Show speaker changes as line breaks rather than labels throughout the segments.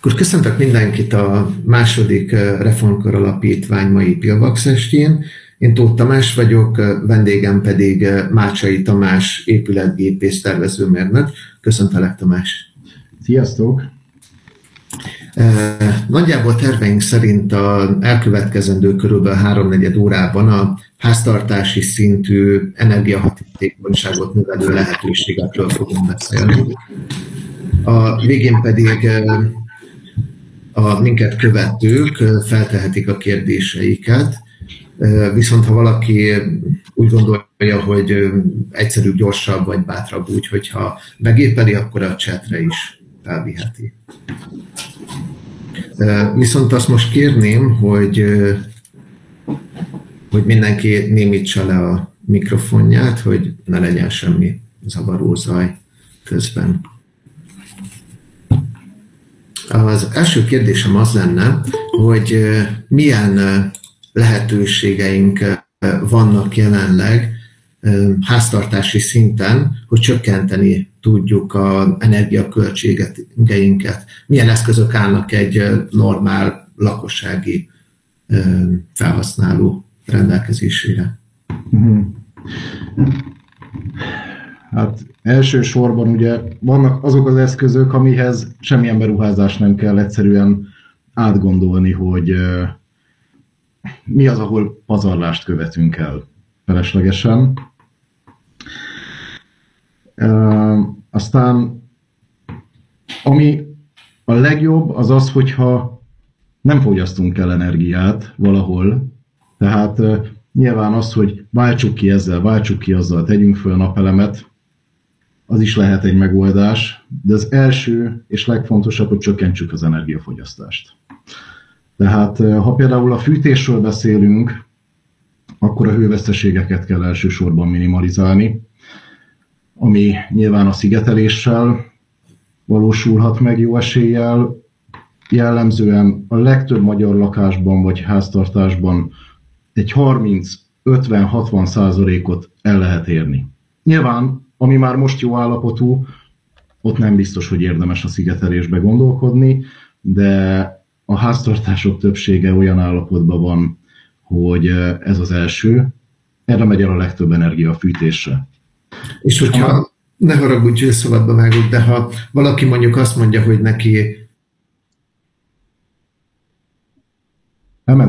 Akkor köszöntök mindenkit a második Reformkör Alapítvány mai Pilvax estjén. Én Tóth Tamás vagyok, vendégem pedig Mácsai Tamás épületgépész tervezőmérnök. Köszöntelek Tamás!
Sziasztok!
Nagyjából terveink szerint a elkövetkezendő körülbelül háromnegyed órában a háztartási szintű energiahatékonyságot növelő lehetőségekről fogunk beszélni. A végén pedig a minket követők feltehetik a kérdéseiket, viszont ha valaki úgy gondolja, hogy egyszerűbb, gyorsabb vagy bátrabb úgy, hogyha begépeli, akkor a chatre is felviheti. Viszont azt most kérném, hogy, hogy mindenki némítsa le a mikrofonját, hogy ne legyen semmi zavaró zaj közben. Az első kérdésem az lenne, hogy milyen lehetőségeink vannak jelenleg háztartási szinten, hogy csökkenteni tudjuk az energiaköltségeinket. Milyen eszközök állnak egy normál lakossági felhasználó rendelkezésére? Mhm.
Hát elsősorban ugye vannak azok az eszközök, amihez semmilyen beruházás nem kell egyszerűen átgondolni, hogy mi az, ahol pazarlást követünk el feleslegesen. Aztán ami a legjobb az az, hogyha nem fogyasztunk el energiát valahol, tehát nyilván az, hogy váltsuk ki ezzel, váltsuk ki azzal, tegyünk föl napelemet, az is lehet egy megoldás, de az első és legfontosabb, hogy csökkentsük az energiafogyasztást. Tehát ha például a fűtésről beszélünk, akkor a hőveszteségeket kell elsősorban minimalizálni, ami nyilván a szigeteléssel valósulhat meg jó eséllyel. Jellemzően a legtöbb magyar lakásban vagy háztartásban egy 30-50-60 százalékot el lehet érni. Nyilván ami már most jó állapotú, ott nem biztos, hogy érdemes a szigetelésbe gondolkodni, de a háztartások többsége olyan állapotban van, hogy ez az első, erre megy el a legtöbb energia a fűtésre.
És hogyha, ne haragudj, hogy szabadba vágok, de ha valaki mondjuk azt mondja, hogy neki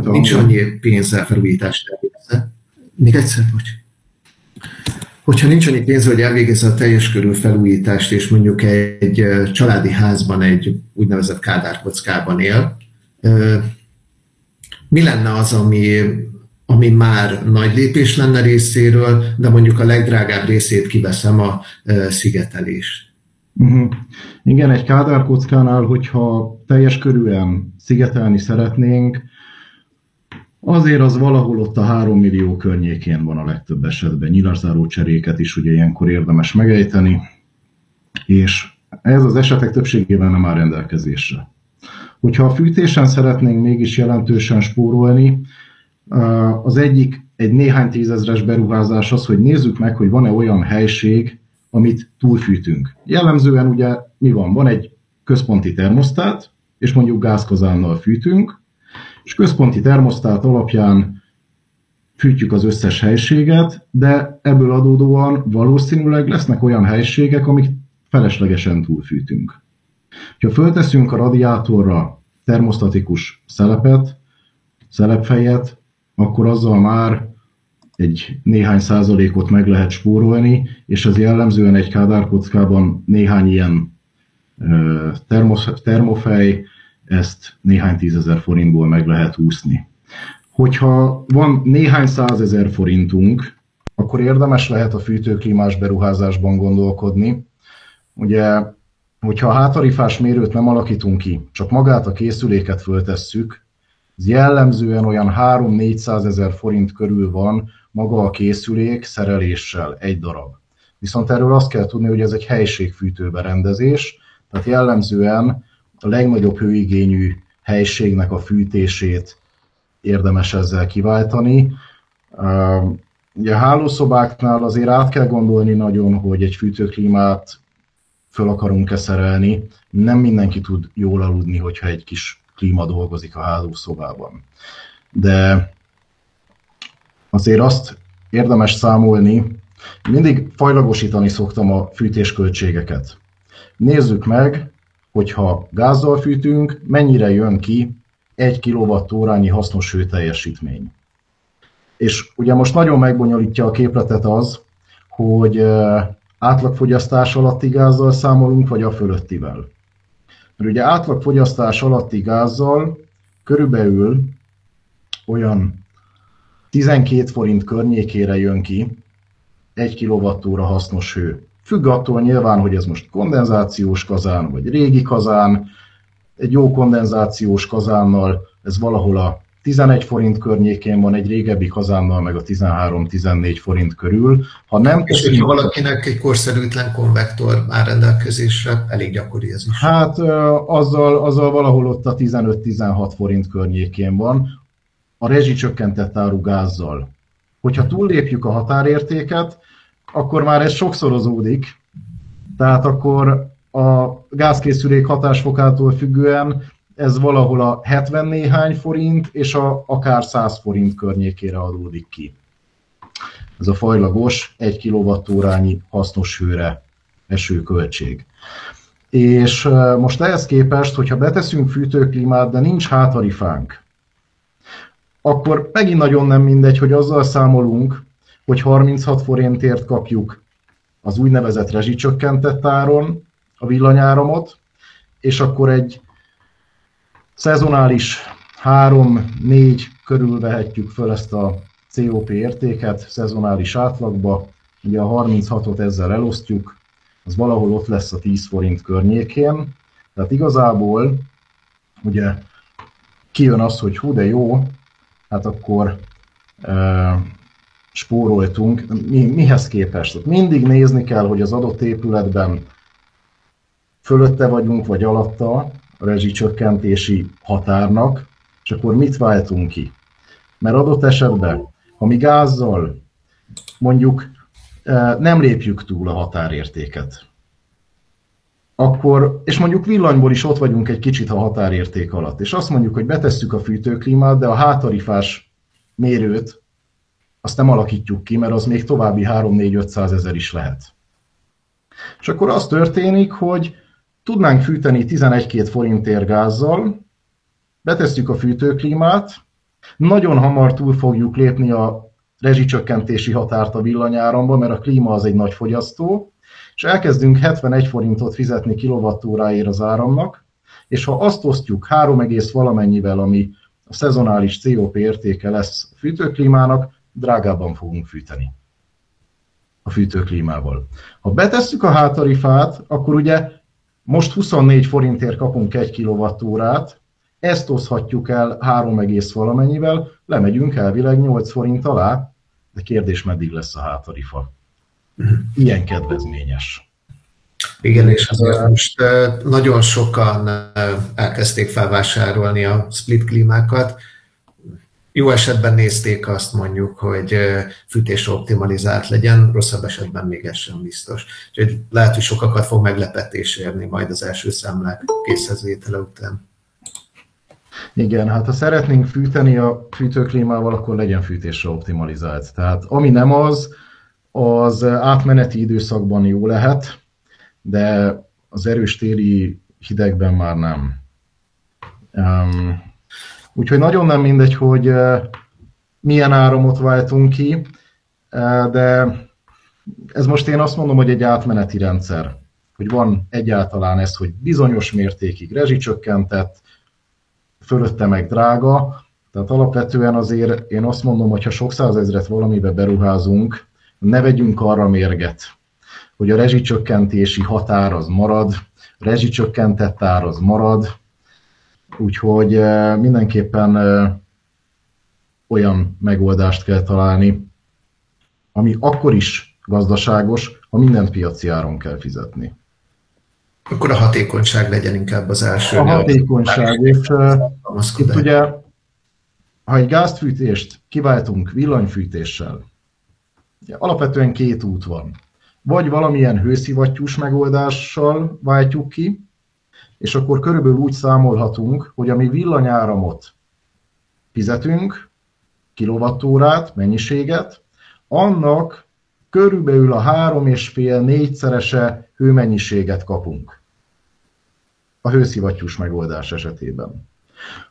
nincs annyi pénzzel felújítást elvégezze. Még egyszer, bocs hogyha nincs annyi pénz, hogy elvégezze a teljes körű felújítást, és mondjuk egy családi házban, egy úgynevezett kádárkockában él, mi lenne az, ami, ami már nagy lépés lenne részéről, de mondjuk a legdrágább részét kiveszem a szigetelést?
Uh-huh. Igen, egy kádárkockánál, hogyha teljes körűen szigetelni szeretnénk, Azért az valahol ott a 3 millió környékén van a legtöbb esetben. Nyilaszáró cseréket is ugye ilyenkor érdemes megejteni, és ez az esetek többségében nem áll rendelkezésre. Hogyha a fűtésen szeretnénk mégis jelentősen spórolni, az egyik egy néhány tízezres beruházás az, hogy nézzük meg, hogy van-e olyan helység, amit túlfűtünk. Jellemzően ugye mi van? Van egy központi termosztát, és mondjuk gázkazánnal fűtünk, és központi termosztát alapján fűtjük az összes helységet, de ebből adódóan valószínűleg lesznek olyan helységek, amik feleslegesen túlfűtünk. Ha fölteszünk a radiátorra termosztatikus szelepet, szelepfejet, akkor azzal már egy néhány százalékot meg lehet spórolni, és az jellemzően egy kádárkockában néhány ilyen termofej, ezt néhány tízezer forintból meg lehet úszni. Hogyha van néhány százezer forintunk, akkor érdemes lehet a fűtőklímás beruházásban gondolkodni. Ugye, hogyha a hátarifás mérőt nem alakítunk ki, csak magát a készüléket föltesszük, ez jellemzően olyan 3-400 ezer forint körül van maga a készülék szereléssel egy darab. Viszont erről azt kell tudni, hogy ez egy helységfűtő berendezés, tehát jellemzően a legnagyobb hőigényű helységnek a fűtését érdemes ezzel kiváltani. Ugye a hálószobáknál azért át kell gondolni nagyon, hogy egy fűtőklímát föl akarunk-e szerelni. Nem mindenki tud jól aludni, hogyha egy kis klíma dolgozik a hálószobában. De azért azt érdemes számolni, mindig fajlagosítani szoktam a fűtésköltségeket. Nézzük meg, hogyha gázzal fűtünk, mennyire jön ki egy kWh hasznos hőteljesítmény. És ugye most nagyon megbonyolítja a képletet az, hogy átlagfogyasztás alatti gázzal számolunk, vagy a fölöttivel. Mert ugye átlagfogyasztás alatti gázzal körülbelül olyan 12 forint környékére jön ki egy kWh hasznos hő. Függ attól nyilván, hogy ez most kondenzációs kazán, vagy régi kazán. Egy jó kondenzációs kazánnal ez valahol a 11 forint környékén van, egy régebbi kazánnal meg a 13-14 forint körül.
Ha nem És hogyha valakinek egy korszerűtlen konvektor már rendelkezésre, elég gyakori ez is.
Hát azzal, azzal valahol ott a 15-16 forint környékén van, a rezsicsökkentett áru gázzal. Hogyha túllépjük a határértéket, akkor már ez sokszorozódik, tehát akkor a gázkészülék hatásfokától függően ez valahol a 70 néhány forint, és a, akár 100 forint környékére adódik ki. Ez a fajlagos 1 kWh hasznos hőre eső költség. És most ehhez képest, hogyha beteszünk fűtőklímát, de nincs hátarifánk, akkor megint nagyon nem mindegy, hogy azzal számolunk, hogy 36 forintért kapjuk az úgynevezett rezsicsökkentett áron a villanyáramot, és akkor egy szezonális 3-4 körül vehetjük föl ezt a COP értéket szezonális átlagba, ugye a 36-ot ezzel elosztjuk, az valahol ott lesz a 10 forint környékén, tehát igazából ugye kijön az, hogy hú de jó, hát akkor e, spóroltunk. Mi, mihez képest? Mindig nézni kell, hogy az adott épületben fölötte vagyunk, vagy alatta a rezsicsökkentési határnak, és akkor mit váltunk ki? Mert adott esetben, ha mi gázzal mondjuk nem lépjük túl a határértéket, akkor, és mondjuk villanyból is ott vagyunk egy kicsit a határérték alatt, és azt mondjuk, hogy betesszük a fűtőklímát, de a hátarifás mérőt azt nem alakítjuk ki, mert az még további 3-4-500 ezer is lehet. És akkor az történik, hogy tudnánk fűteni 11-2 forintért gázzal, betesszük a fűtőklímát, nagyon hamar túl fogjuk lépni a rezsicsökkentési határt a villanyáramba, mert a klíma az egy nagy fogyasztó, és elkezdünk 71 forintot fizetni kilovattóráért az áramnak, és ha azt osztjuk 3, valamennyivel, ami a szezonális COP értéke lesz fűtőklímának, drágában fogunk fűteni a fűtőklímával. Ha betesszük a hátarifát, akkor ugye most 24 forintért kapunk 1 kilovattórát, ezt oszhatjuk el 3, valamennyivel, lemegyünk elvileg 8 forint alá, de kérdés meddig lesz a hátarifa ilyen kedvezményes.
Igen, és azért most nagyon sokan elkezdték felvásárolni a split klímákat. Jó esetben nézték azt mondjuk, hogy fűtés optimalizált legyen, rosszabb esetben még ez sem biztos. Úgyhogy lehet, hogy sokakat fog meglepetés érni majd az első számlák készhezvétele után.
Igen, hát ha szeretnénk fűteni a fűtőklímával, akkor legyen fűtésre optimalizált. Tehát ami nem az, az átmeneti időszakban jó lehet, de az erős téli hidegben már nem. Um, úgyhogy nagyon nem mindegy, hogy milyen áramot váltunk ki, de ez most én azt mondom, hogy egy átmeneti rendszer, hogy van egyáltalán ez, hogy bizonyos mértékig rezsicsökkentett, fölötte meg drága, tehát alapvetően azért én azt mondom, hogy ha sok százezret valamibe beruházunk, ne vegyünk arra mérget, hogy a rezsicsökkentési határ az marad, rezsicsökkentett ár az marad, úgyhogy eh, mindenképpen eh, olyan megoldást kell találni, ami akkor is gazdaságos, ha mindent piaci áron kell fizetni.
Akkor a hatékonyság legyen inkább az első.
A hatékonyság, és eh, itt ugye, ha egy gázfűtést kiváltunk villanyfűtéssel, Alapvetően két út van. vagy valamilyen hőszivattyús megoldással váltjuk ki, és akkor körülbelül úgy számolhatunk, hogy ami villanyáramot fizetünk, kilovattórát, mennyiséget, annak körülbelül a három és fél négyszerese hőmennyiséget kapunk a hőszivattyús megoldás esetében.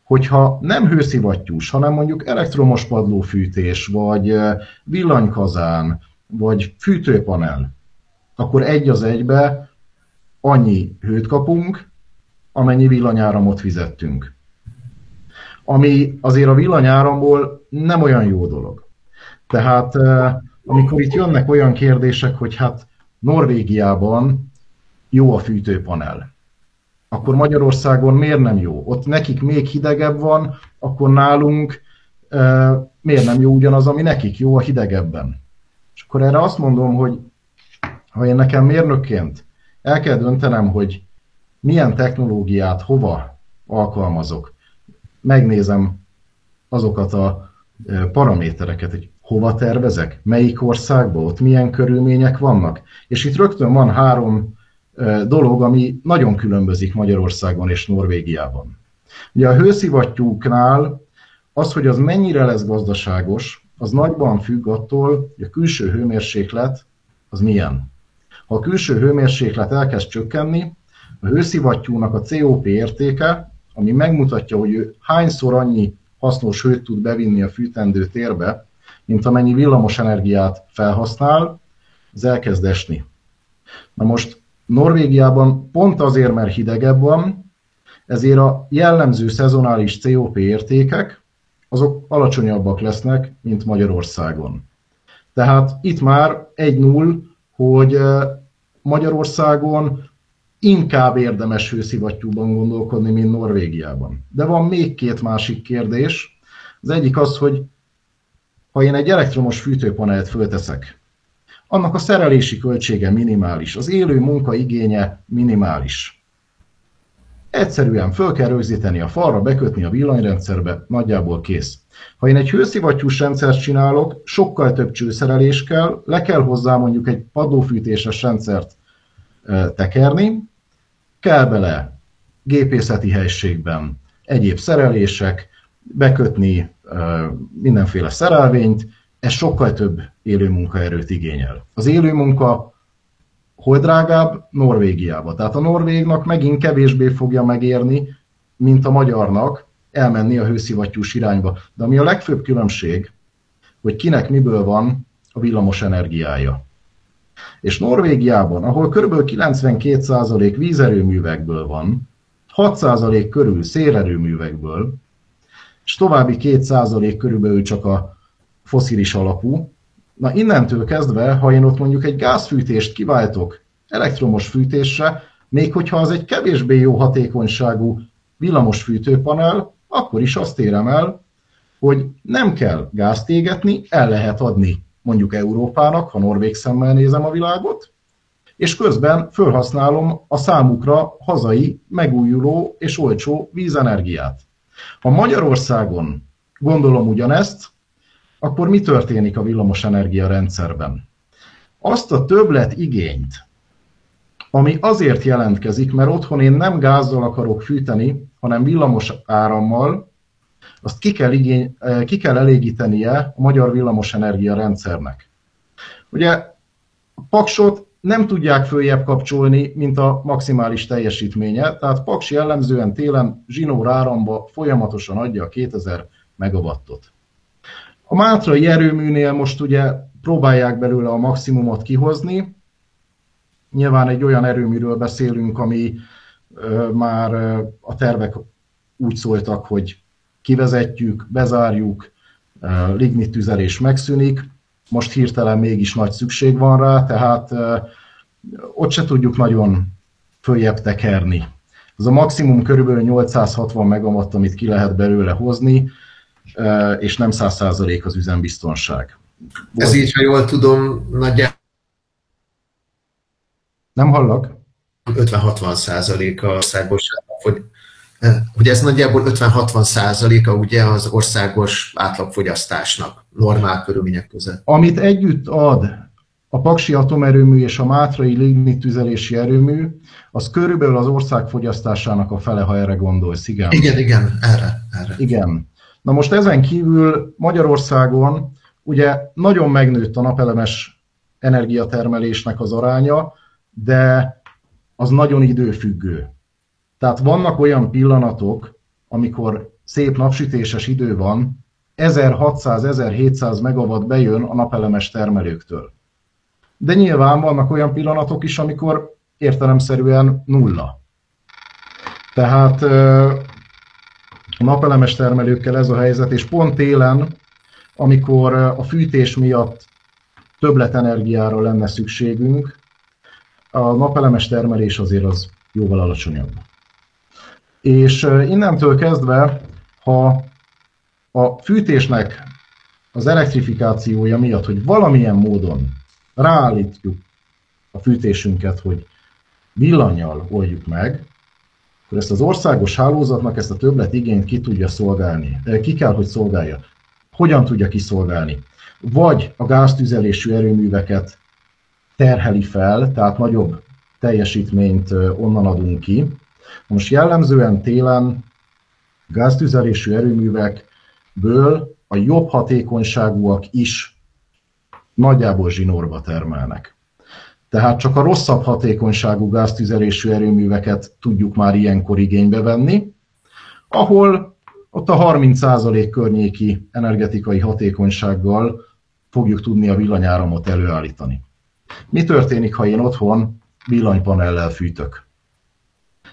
Hogyha nem hőszivattyús, hanem mondjuk elektromos padlófűtés, vagy villanykazán, vagy fűtőpanel, akkor egy az egybe annyi hőt kapunk, amennyi villanyáramot fizettünk. Ami azért a villanyáramból nem olyan jó dolog. Tehát amikor itt jönnek olyan kérdések, hogy hát Norvégiában jó a fűtőpanel, akkor Magyarországon miért nem jó? Ott nekik még hidegebb van, akkor nálunk e, miért nem jó ugyanaz, ami nekik jó a hidegebben? És akkor erre azt mondom, hogy ha én nekem mérnökként el kell döntenem, hogy milyen technológiát hova alkalmazok, megnézem azokat a paramétereket, hogy hova tervezek, melyik országba, ott milyen körülmények vannak. És itt rögtön van három dolog, ami nagyon különbözik Magyarországon és Norvégiában. Ugye a hőszivattyúknál az, hogy az mennyire lesz gazdaságos, az nagyban függ attól, hogy a külső hőmérséklet az milyen. Ha a külső hőmérséklet elkezd csökkenni, a hőszivattyúnak a COP értéke, ami megmutatja, hogy ő hányszor annyi hasznos hőt tud bevinni a fűtendő térbe, mint amennyi villamos energiát felhasznál, az elkezd esni. Na most Norvégiában pont azért, mert hidegebb van, ezért a jellemző szezonális COP értékek azok alacsonyabbak lesznek, mint Magyarországon. Tehát itt már egy null, hogy eh, Magyarországon inkább érdemes hőszivattyúban gondolkodni, mint Norvégiában. De van még két másik kérdés. Az egyik az, hogy ha én egy elektromos fűtőpanelt fölteszek, annak a szerelési költsége minimális, az élő munka igénye minimális. Egyszerűen föl kell rögzíteni a falra, bekötni a villanyrendszerbe, nagyjából kész. Ha én egy hőszivattyús rendszert csinálok, sokkal több csőszerelés kell, le kell hozzá mondjuk egy padlófűtéses rendszert tekerni, kell bele gépészeti helységben egyéb szerelések, bekötni mindenféle szerelvényt, ez sokkal több élő munkaerőt igényel. Az élő munka hol drágább? Norvégiába. Tehát a norvégnak megint kevésbé fogja megérni, mint a magyarnak elmenni a hőszivattyús irányba. De ami a legfőbb különbség, hogy kinek miből van a villamos energiája. És Norvégiában, ahol kb. 92% vízerőművekből van, 6% körül szélerőművekből, és további 2% körülbelül csak a foszilis alapú. Na innentől kezdve, ha én ott mondjuk egy gázfűtést kiváltok elektromos fűtésre, még hogyha az egy kevésbé jó hatékonyságú villamos fűtőpanel, akkor is azt érem el, hogy nem kell gázt égetni, el lehet adni mondjuk Európának, ha norvég szemmel nézem a világot, és közben felhasználom a számukra hazai, megújuló és olcsó vízenergiát. Ha Magyarországon gondolom ugyanezt, akkor mi történik a villamosenergia rendszerben? Azt a többlet igényt, ami azért jelentkezik, mert otthon én nem gázzal akarok fűteni, hanem villamos árammal, azt ki kell, igény, eh, ki kell elégítenie a magyar villamosenergia rendszernek. Ugye paksot nem tudják följebb kapcsolni, mint a maximális teljesítménye, tehát Paks jellemzően télen zsinór áramba folyamatosan adja a 2000 megawattot. A Mátrai erőműnél most ugye próbálják belőle a maximumot kihozni. Nyilván egy olyan erőműről beszélünk, ami már a tervek úgy szóltak, hogy kivezetjük, bezárjuk, lignit tüzelés megszűnik, most hirtelen mégis nagy szükség van rá, tehát ott se tudjuk nagyon följebb tekerni. Az a maximum körülbelül 860 megawatt, amit ki lehet belőle hozni, és nem 100% az üzembiztonság.
Volt. Ez így, ha jól tudom, nagyjából
nem hallak?
50-60 százalék a országos, hogy ez nagyjából 50-60 százaléka ugye az országos átlagfogyasztásnak normál körülmények között.
Amit együtt ad a Paksi atomerőmű és a Mátrai lignit tüzelési erőmű, az körülbelül az ország fogyasztásának a fele, ha erre gondolsz, igen.
Igen, igen, erre, erre.
Igen. Na most ezen kívül Magyarországon ugye nagyon megnőtt a napelemes energiatermelésnek az aránya, de az nagyon időfüggő. Tehát vannak olyan pillanatok, amikor szép napsütéses idő van, 1600-1700 megawatt bejön a napelemes termelőktől. De nyilván vannak olyan pillanatok is, amikor értelemszerűen nulla. Tehát a napelemes termelőkkel ez a helyzet, és pont télen, amikor a fűtés miatt többletenergiára lenne szükségünk, a napelemes termelés azért az jóval alacsonyabb. És innentől kezdve, ha a fűtésnek az elektrifikációja miatt, hogy valamilyen módon ráállítjuk a fűtésünket, hogy villanyjal oldjuk meg, akkor ezt az országos hálózatnak ezt a többlet igényt ki tudja szolgálni. Ki kell, hogy szolgálja. Hogyan tudja kiszolgálni? Vagy a gáztüzelésű erőműveket terheli fel, tehát nagyobb teljesítményt onnan adunk ki. Most jellemzően télen gáztüzelésű erőművekből a jobb hatékonyságúak is nagyjából zsinórba termelnek. Tehát csak a rosszabb hatékonyságú gáztüzelésű erőműveket tudjuk már ilyenkor igénybe venni, ahol ott a 30% környéki energetikai hatékonysággal fogjuk tudni a villanyáramot előállítani. Mi történik, ha én otthon villanypanellel fűtök?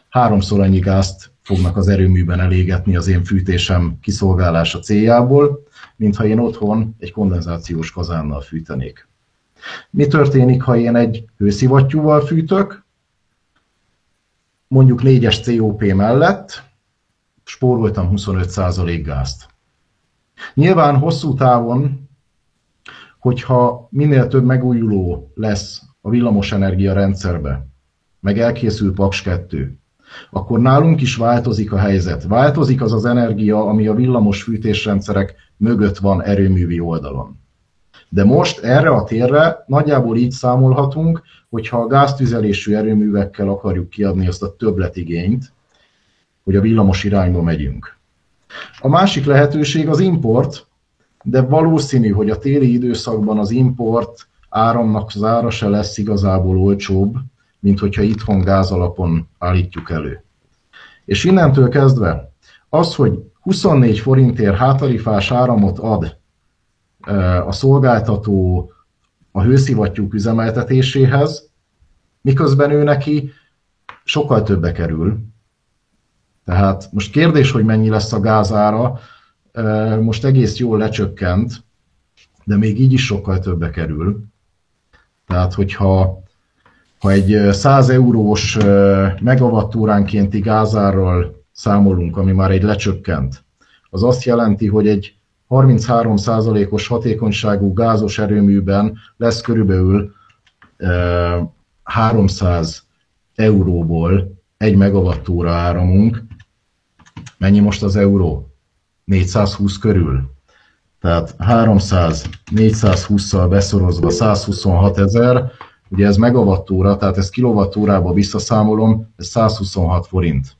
Háromszor annyi gázt fognak az erőműben elégetni az én fűtésem kiszolgálása céljából, mint ha én otthon egy kondenzációs kazánnal fűtenék. Mi történik, ha én egy hőszivattyúval fűtök, mondjuk 4-es COP mellett, spóroltam 25% gázt. Nyilván hosszú távon, hogyha minél több megújuló lesz a villamosenergia rendszerbe, meg elkészül Paks 2, akkor nálunk is változik a helyzet. Változik az az energia, ami a villamos fűtésrendszerek mögött van erőművi oldalon. De most erre a térre nagyjából így számolhatunk, hogyha a gáztüzelésű erőművekkel akarjuk kiadni azt a többletigényt, hogy a villamos irányba megyünk. A másik lehetőség az import, de valószínű, hogy a téli időszakban az import áramnak az ára se lesz igazából olcsóbb, mint hogyha itthon gáz alapon állítjuk elő. És innentől kezdve az, hogy 24 forintért hátarifás áramot ad a szolgáltató a hőszivattyúk üzemeltetéséhez, miközben ő neki sokkal többe kerül. Tehát most kérdés, hogy mennyi lesz a gázára, most egész jól lecsökkent, de még így is sokkal többe kerül. Tehát, hogyha ha egy 100 eurós megawattóránkénti gázárral számolunk, ami már egy lecsökkent, az azt jelenti, hogy egy 33%-os hatékonyságú gázos erőműben lesz körülbelül 300 euróból egy megawattóra áramunk. Mennyi most az euró? 420 körül. Tehát 300, 420-szal beszorozva 126 ezer, ugye ez megawattóra, tehát ezt kilovattórába visszaszámolom, ez 126 forint.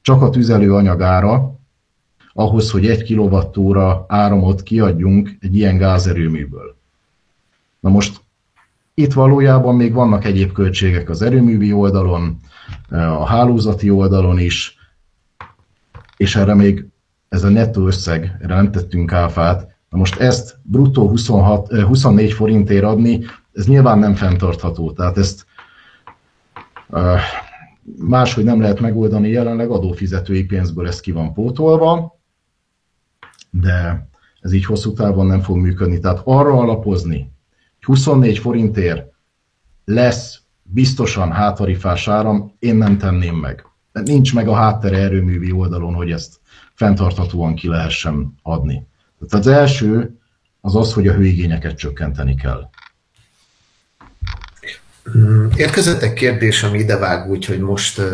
Csak a tüzelő anyagára, ahhoz, hogy egy kilovattóra áramot kiadjunk egy ilyen gázerőműből. Na most itt valójában még vannak egyéb költségek az erőművi oldalon, a hálózati oldalon is, és erre még ez a nettó összeg, erre nem tettünk áfát. Na most ezt bruttó 26, 24 forintért adni, ez nyilván nem fenntartható. Tehát ezt máshogy nem lehet megoldani, jelenleg adófizetői pénzből ez ki van pótolva, de ez így hosszú távon nem fog működni. Tehát arra alapozni, hogy 24 forintért lesz biztosan hátarifás áram, én nem tenném meg. Nincs meg a háttere erőművi oldalon, hogy ezt fenntarthatóan ki lehessen adni. Tehát az első az az, hogy a hőigényeket csökkenteni kell.
Érkezett egy kérdés, ami idevág, úgyhogy most uh,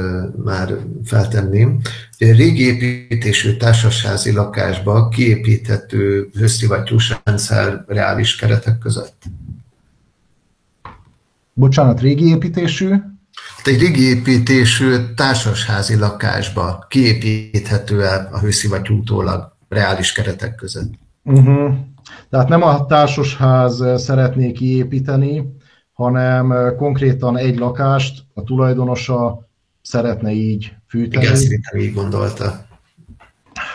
már feltenném. Régi építésű társasházi lakásba kiépíthető hőszivattyús rendszer reális keretek között?
Bocsánat, régi építésű?
Hát egy régi építésű társasházi lakásba kiépíthető el a hőszivattyú utólag reális keretek között.
Uh-huh. Tehát nem a társasház szeretné kiépíteni, hanem konkrétan egy lakást a tulajdonosa szeretne így fűteni.
Igen, szerintem így gondolta.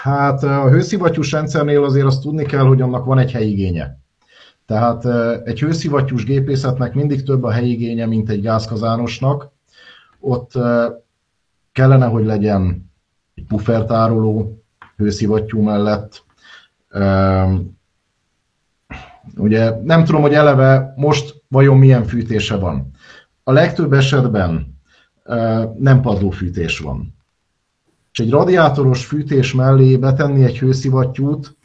Hát a hőszivattyús rendszernél azért azt tudni kell, hogy annak van egy helyigénye. Tehát egy hőszivattyús gépészetnek mindig több a helyigénye, mint egy gázkazánosnak. Ott kellene, hogy legyen egy puffertároló hőszivattyú mellett. Ugye nem tudom, hogy eleve most vajon milyen fűtése van. A legtöbb esetben nem padlófűtés van. És egy radiátoros fűtés mellé betenni egy hőszivattyút,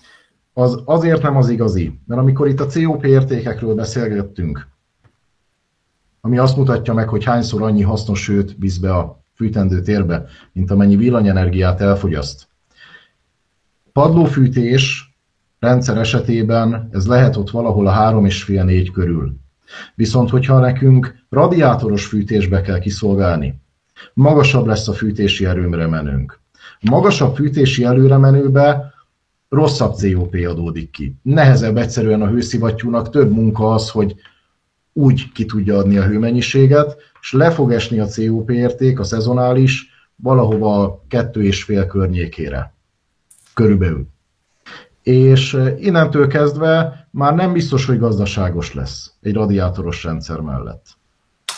az azért nem az igazi. Mert amikor itt a COP értékekről beszélgettünk, ami azt mutatja meg, hogy hányszor annyi hasznos hőt visz be a fűtendő térbe, mint amennyi villanyenergiát elfogyaszt. Padlófűtés rendszer esetében ez lehet ott valahol a 3,5-4 körül. Viszont, hogyha nekünk radiátoros fűtésbe kell kiszolgálni, magasabb lesz a fűtési erőmre menünk. Magasabb fűtési előre menőbe rosszabb COP adódik ki. Nehezebb egyszerűen a hőszivattyúnak, több munka az, hogy úgy ki tudja adni a hőmennyiséget, és le fog esni a COP érték, a szezonális, valahova kettő és fél környékére. Körülbelül. És innentől kezdve már nem biztos, hogy gazdaságos lesz egy radiátoros rendszer mellett.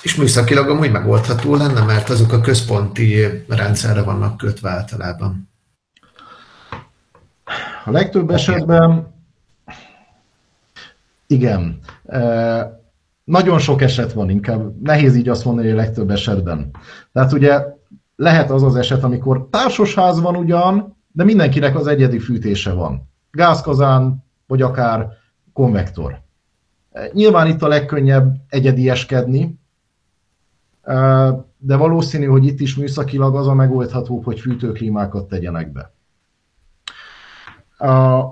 És műszakilag amúgy megoldható lenne, mert azok a központi rendszerre vannak kötve általában.
A legtöbb esetben igen. Nagyon sok eset van, inkább nehéz így azt mondani, hogy a legtöbb esetben. Tehát ugye lehet az az eset, amikor társasház van ugyan, de mindenkinek az egyedi fűtése van. Gázkazán, vagy akár konvektor. Nyilván itt a legkönnyebb egyedieskedni, de valószínű, hogy itt is műszakilag az a megoldható, hogy fűtőklímákat tegyenek be. A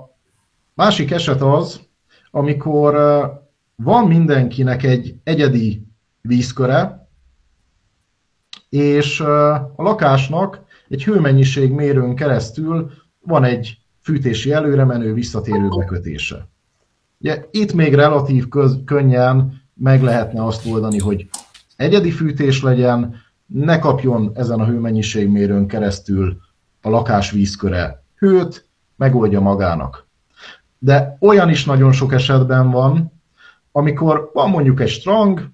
másik eset az, amikor van mindenkinek egy egyedi vízköre, és a lakásnak egy hőmennyiség mérőn keresztül van egy fűtési előremenő visszatérő bekötése. Ugye, itt még relatív köz, könnyen meg lehetne azt oldani, hogy egyedi fűtés legyen, ne kapjon ezen a hőmennyiségmérőn keresztül a lakás vízköre hőt, megoldja magának. De olyan is nagyon sok esetben van, amikor van mondjuk egy strang,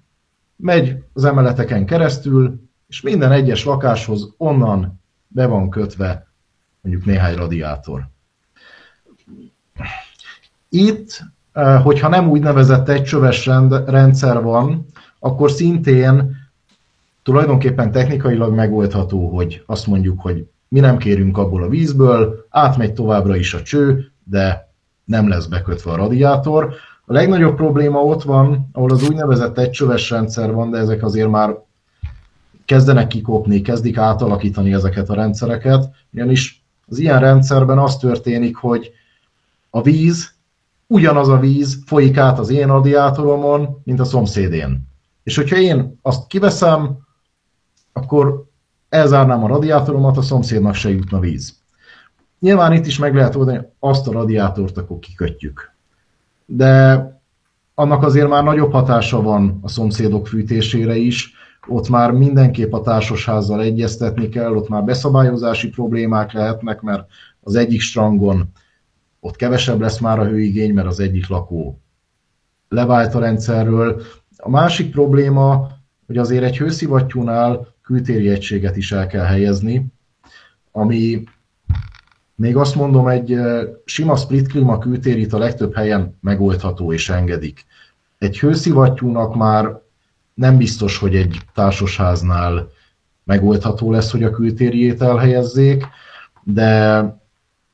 megy az emeleteken keresztül, és minden egyes lakáshoz onnan be van kötve mondjuk néhány radiátor. Itt, eh, hogyha nem úgynevezett egycsöves rendszer van, akkor szintén tulajdonképpen technikailag megoldható, hogy azt mondjuk, hogy mi nem kérünk abból a vízből, átmegy továbbra is a cső, de nem lesz bekötve a radiátor. A legnagyobb probléma ott van, ahol az úgynevezett egycsöves rendszer van, de ezek azért már kezdenek kikopni, kezdik átalakítani ezeket a rendszereket, ugyanis az ilyen rendszerben az történik, hogy a víz, ugyanaz a víz folyik át az én radiátoromon, mint a szomszédén. És hogyha én azt kiveszem, akkor elzárnám a radiátoromat, a szomszédnak se jutna víz. Nyilván itt is meg lehet oldani, azt a radiátort akkor kikötjük. De annak azért már nagyobb hatása van a szomszédok fűtésére is, ott már mindenképp a társasházzal egyeztetni kell, ott már beszabályozási problémák lehetnek, mert az egyik strangon ott kevesebb lesz már a hőigény, mert az egyik lakó levált a rendszerről. A másik probléma, hogy azért egy hőszivattyúnál kültéri egységet is el kell helyezni, ami még azt mondom, egy sima split klíma kültérit a legtöbb helyen megoldható és engedik. Egy hőszivattyúnak már nem biztos, hogy egy társasháznál megoldható lesz, hogy a kültériét elhelyezzék, de,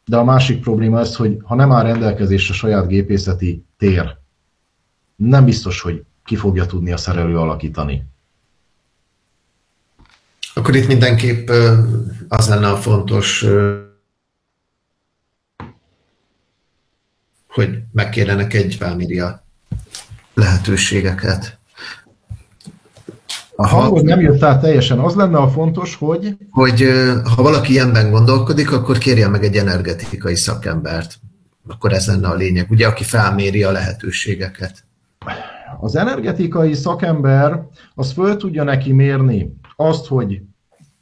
de a másik probléma az, hogy ha nem áll rendelkezésre saját gépészeti tér, nem biztos, hogy ki fogja tudni a szerelő alakítani.
Akkor itt mindenképp az lenne a fontos, hogy megkérdenek egy vámiria lehetőségeket.
A hangod nem jött át teljesen. Az lenne a fontos, hogy...
Hogy ha valaki ilyenben gondolkodik, akkor kérje meg egy energetikai szakembert. Akkor ez lenne a lényeg, ugye, aki felméri a lehetőségeket.
Az energetikai szakember az föl tudja neki mérni azt, hogy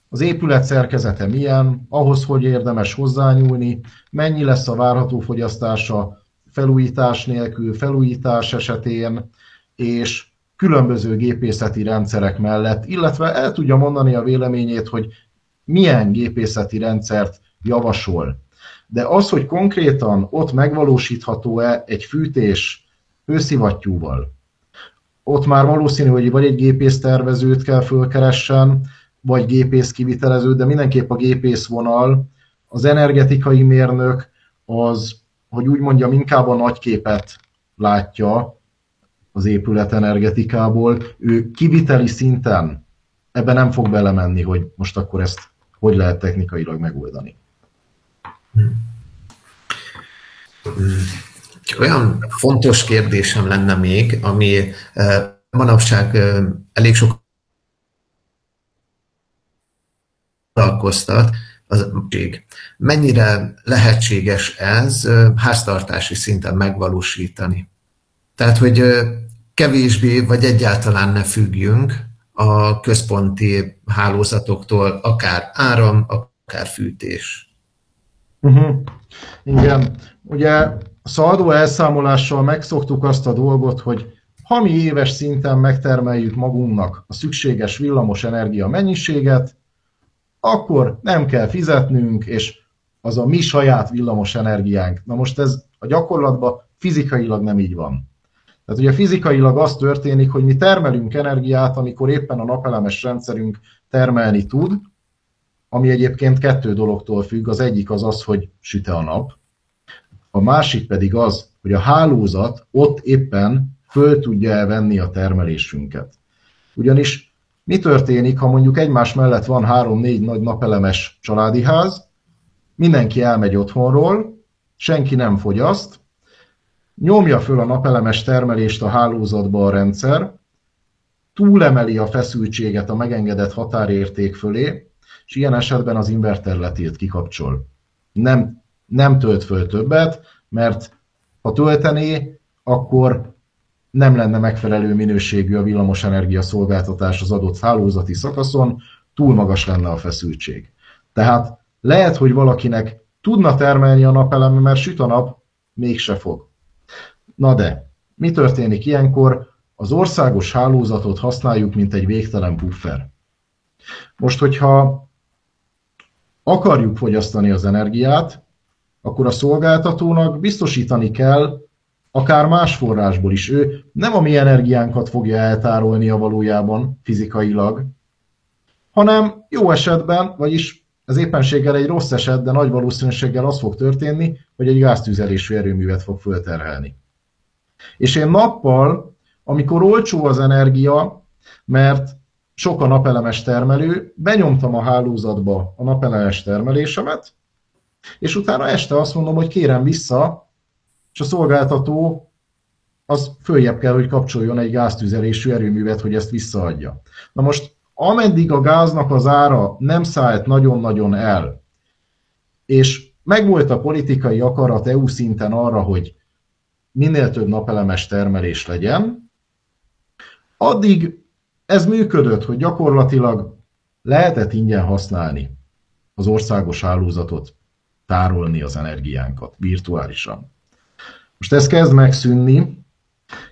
az épület szerkezete milyen, ahhoz, hogy érdemes hozzányúlni, mennyi lesz a várható fogyasztása felújítás nélkül, felújítás esetén, és különböző gépészeti rendszerek mellett, illetve el tudja mondani a véleményét, hogy milyen gépészeti rendszert javasol. De az, hogy konkrétan ott megvalósítható-e egy fűtés hőszivattyúval, ott már valószínű, hogy vagy egy gépésztervezőt kell fölkeressen, vagy gépész kivitelező, de mindenképp a gépész vonal, az energetikai mérnök az, hogy úgy mondjam, inkább a nagyképet látja az épület energetikából. Ő kiviteli szinten ebben nem fog belemenni, hogy most akkor ezt hogy lehet technikailag megoldani.
Olyan fontos kérdésem lenne még, ami eh, manapság eh, elég sok foglalkoztat, az Mennyire lehetséges ez háztartási szinten megvalósítani? Tehát, hogy kevésbé vagy egyáltalán ne függjünk a központi hálózatoktól, akár áram, akár fűtés.
Uh-huh. Igen. Ugye szaldó elszámolással megszoktuk azt a dolgot, hogy ha mi éves szinten megtermeljük magunknak a szükséges villamos energia mennyiséget, akkor nem kell fizetnünk, és az a mi saját villamos energiánk. Na most ez a gyakorlatban fizikailag nem így van. Tehát ugye fizikailag az történik, hogy mi termelünk energiát, amikor éppen a napelemes rendszerünk termelni tud, ami egyébként kettő dologtól függ. Az egyik az az, hogy süte a nap, a másik pedig az, hogy a hálózat ott éppen föl tudja elvenni a termelésünket. Ugyanis mi történik, ha mondjuk egymás mellett van három-négy nagy napelemes családi ház, mindenki elmegy otthonról, senki nem fogyaszt, nyomja föl a napelemes termelést a hálózatba a rendszer, túlemeli a feszültséget a megengedett határérték fölé, és ilyen esetben az inverter letilt kikapcsol. Nem, nem tölt föl többet, mert ha töltené, akkor nem lenne megfelelő minőségű a villamosenergia szolgáltatás az adott hálózati szakaszon, túl magas lenne a feszültség. Tehát lehet, hogy valakinek tudna termelni a napelem, mert süt a nap, mégse fog. Na de, mi történik ilyenkor? Az országos hálózatot használjuk, mint egy végtelen puffer. Most, hogyha akarjuk fogyasztani az energiát, akkor a szolgáltatónak biztosítani kell akár más forrásból is. Ő nem a mi energiánkat fogja eltárolni a valójában fizikailag, hanem jó esetben, vagyis ez éppenséggel egy rossz eset, de nagy valószínűséggel az fog történni, hogy egy gáztüzelésű erőművet fog fölterhelni. És én nappal, amikor olcsó az energia, mert sok a napelemes termelő, benyomtam a hálózatba a napelemes termelésemet, és utána este azt mondom, hogy kérem vissza, és a szolgáltató az följebb kell, hogy kapcsoljon egy gáztüzelésű erőművet, hogy ezt visszaadja. Na most, ameddig a gáznak az ára nem szállt nagyon-nagyon el, és megvolt a politikai akarat EU szinten arra, hogy minél több napelemes termelés legyen, addig ez működött, hogy gyakorlatilag lehetett ingyen használni az országos hálózatot, tárolni az energiánkat virtuálisan. Most ez kezd megszűnni,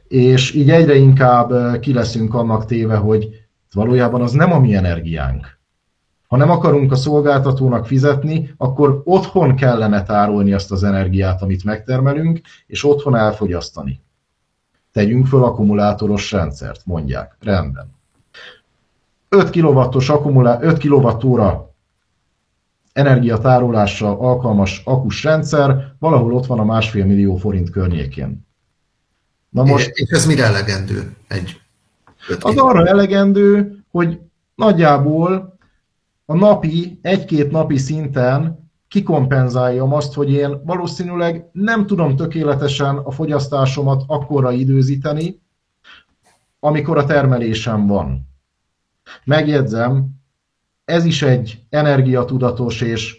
és így egyre inkább ki leszünk annak téve, hogy valójában az nem a mi energiánk. Ha nem akarunk a szolgáltatónak fizetni, akkor otthon kellene tárolni azt az energiát, amit megtermelünk, és otthon elfogyasztani. Tegyünk föl akkumulátoros rendszert, mondják. Rendben. 5 kW-os akkumulá- 5 kWh energiatárolásra alkalmas akus rendszer, valahol ott van a másfél millió forint környékén.
Na most, és ez mire elegendő? Egy
az arra elegendő, hogy nagyjából a napi, egy-két napi szinten kikompenzáljam azt, hogy én valószínűleg nem tudom tökéletesen a fogyasztásomat akkora időzíteni, amikor a termelésem van. Megjegyzem, ez is egy energiatudatos és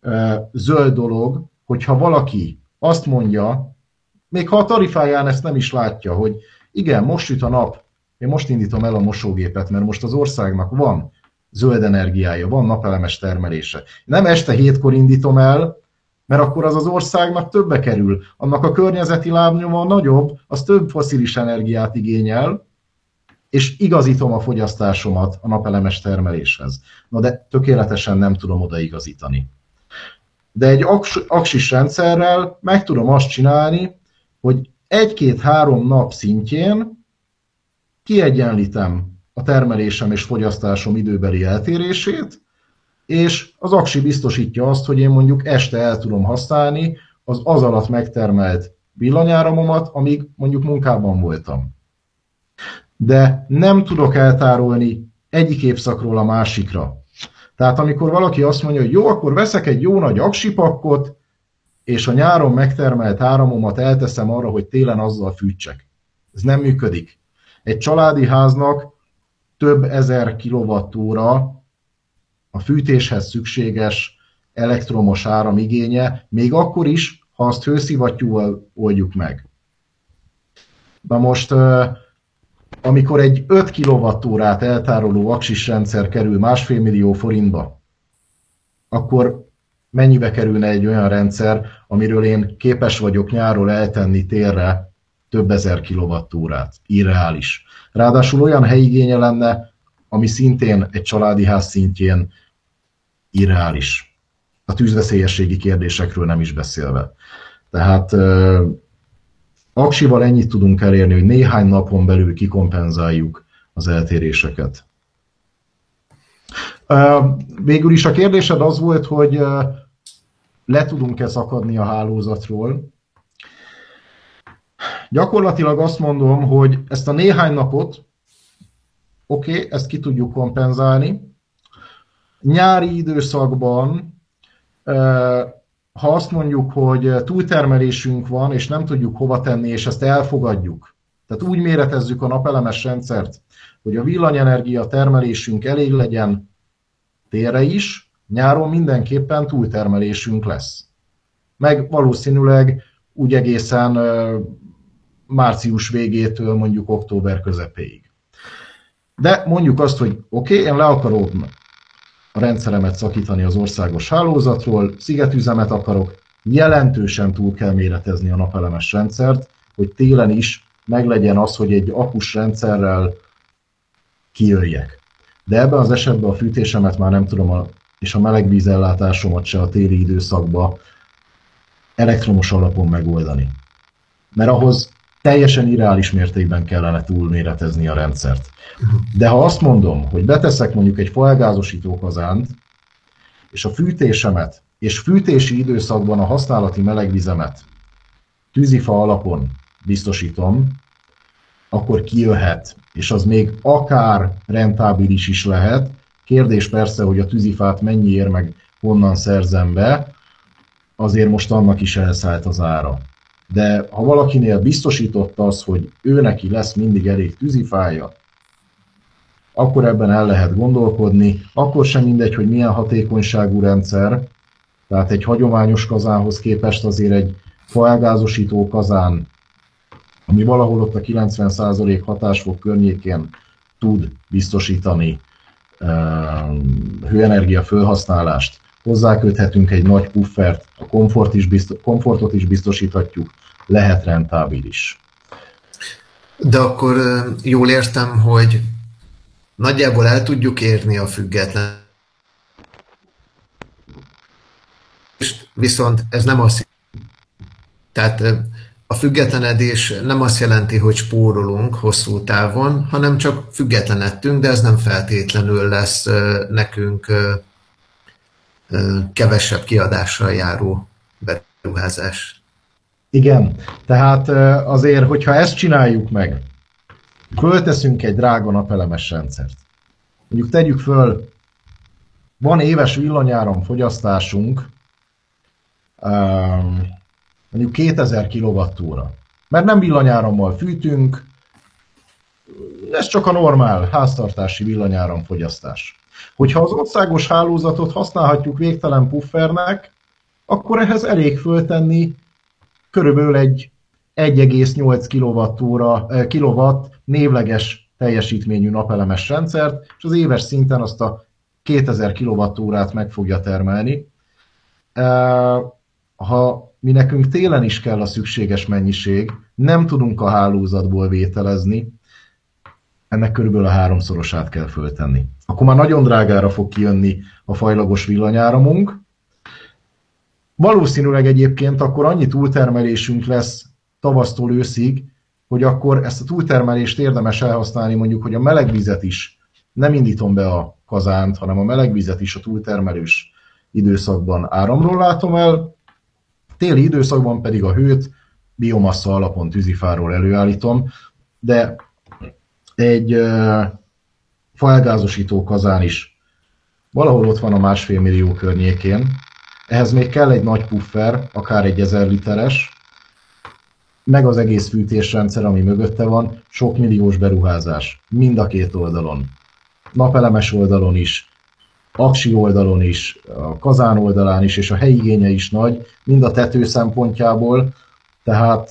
e, zöld dolog, hogyha valaki azt mondja, még ha a tarifáján ezt nem is látja, hogy igen, most süt a nap, én most indítom el a mosógépet, mert most az országnak van zöld energiája, van napelemes termelése. Nem este hétkor indítom el, mert akkor az az országnak többe kerül. Annak a környezeti lábnyoma nagyobb, az több foszilis energiát igényel, és igazítom a fogyasztásomat a napelemes termeléshez. Na de tökéletesen nem tudom odaigazítani. De egy aksis rendszerrel meg tudom azt csinálni, hogy egy-két-három nap szintjén kiegyenlítem a termelésem és fogyasztásom időbeli eltérését, és az aksi biztosítja azt, hogy én mondjuk este el tudom használni az az alatt megtermelt villanyáramomat, amíg mondjuk munkában voltam. De nem tudok eltárolni egyik évszakról a másikra. Tehát amikor valaki azt mondja, hogy jó, akkor veszek egy jó nagy aksipakkot, és a nyáron megtermelt áramomat elteszem arra, hogy télen azzal fűtsek. Ez nem működik. Egy családi háznak több ezer kilovattóra a fűtéshez szükséges elektromos áram igénye, még akkor is, ha azt hőszivattyúval oldjuk meg. Na most, amikor egy 5 kWh-t eltároló aksis rendszer kerül másfél millió forintba, akkor mennyibe kerülne egy olyan rendszer, amiről én képes vagyok nyáról eltenni térre több ezer kilovattórát. Irreális. Ráadásul olyan helyigénye lenne, ami szintén egy családi ház szintjén irreális. A tűzveszélyességi kérdésekről nem is beszélve. Tehát aksival ennyit tudunk elérni, hogy néhány napon belül kikompenzáljuk az eltéréseket. Végül is a kérdésed az volt, hogy le tudunk-e szakadni a hálózatról. Gyakorlatilag azt mondom, hogy ezt a néhány napot, oké, okay, ezt ki tudjuk kompenzálni. Nyári időszakban, ha azt mondjuk, hogy túltermelésünk van, és nem tudjuk hova tenni, és ezt elfogadjuk, tehát úgy méretezzük a napelemes rendszert, hogy a villanyenergia termelésünk elég legyen térre is, nyáron mindenképpen túltermelésünk lesz. Meg valószínűleg úgy egészen március végétől mondjuk október közepéig. De mondjuk azt, hogy oké, okay, én le akarom a rendszeremet szakítani az országos hálózatról, szigetüzemet akarok, jelentősen túl kell méretezni a napelemes rendszert, hogy télen is meglegyen az, hogy egy akus rendszerrel kijöjjek. De ebben az esetben a fűtésemet már nem tudom, a, és a melegvízellátásomat se a téli időszakban elektromos alapon megoldani. Mert ahhoz teljesen irreális mértékben kellene túlméretezni a rendszert. De ha azt mondom, hogy beteszek mondjuk egy felgázosító kazánt, és a fűtésemet és fűtési időszakban a használati melegvizemet tűzifa alapon biztosítom, akkor kijöhet, és az még akár rentábilis is lehet. Kérdés persze, hogy a tűzifát mennyi ér meg, honnan szerzem be, azért most annak is elszállt az ára. De ha valakinél biztosított az, hogy ő neki lesz mindig elég tűzifája, akkor ebben el lehet gondolkodni. Akkor sem mindegy, hogy milyen hatékonyságú rendszer, tehát egy hagyományos kazánhoz képest azért egy faelgázosító kazán, ami valahol ott a 90% hatásfok környékén tud biztosítani hőenergia felhasználást, hozzáköthetünk egy nagy puffert, a komfort is biztos, komfortot is biztosíthatjuk, lehet rentábilis.
De akkor jól értem, hogy nagyjából el tudjuk érni a független. Viszont ez nem azt tehát a függetlenedés nem azt jelenti, hogy spórolunk hosszú távon, hanem csak függetlenedtünk, de ez nem feltétlenül lesz nekünk kevesebb kiadással járó beruházás.
Igen, tehát azért, hogyha ezt csináljuk meg, fölteszünk egy drága napelemes rendszert. Mondjuk tegyük föl, van éves villanyáram fogyasztásunk, mondjuk 2000 kWh. Mert nem villanyárammal fűtünk, Ez csak a normál háztartási villanyáramfogyasztás. Hogyha az országos hálózatot használhatjuk végtelen puffernek, akkor ehhez elég föltenni körülbelül egy 1,8 kWh, névleges teljesítményű napelemes rendszert, és az éves szinten azt a 2000 kWh-t meg fogja termelni. Ha mi nekünk télen is kell a szükséges mennyiség, nem tudunk a hálózatból vételezni, ennek körülbelül a háromszorosát kell föltenni. Akkor már nagyon drágára fog kijönni a fajlagos villanyáramunk. Valószínűleg egyébként akkor annyi túltermelésünk lesz tavasztól őszig, hogy akkor ezt a túltermelést érdemes elhasználni, mondjuk, hogy a melegvizet is nem indítom be a kazánt, hanem a melegvizet is a túltermelős időszakban áramról látom el, téli időszakban pedig a hőt biomassa alapon tűzifáról előállítom, de egy felgázosító kazán is valahol ott van a másfél millió környékén. Ehhez még kell egy nagy puffer, akár egy ezer literes, meg az egész fűtésrendszer, ami mögötte van, sok milliós beruházás, mind a két oldalon. Napelemes oldalon is, aksi oldalon is, a kazán oldalán is, és a helyigénye is nagy, mind a tető szempontjából, tehát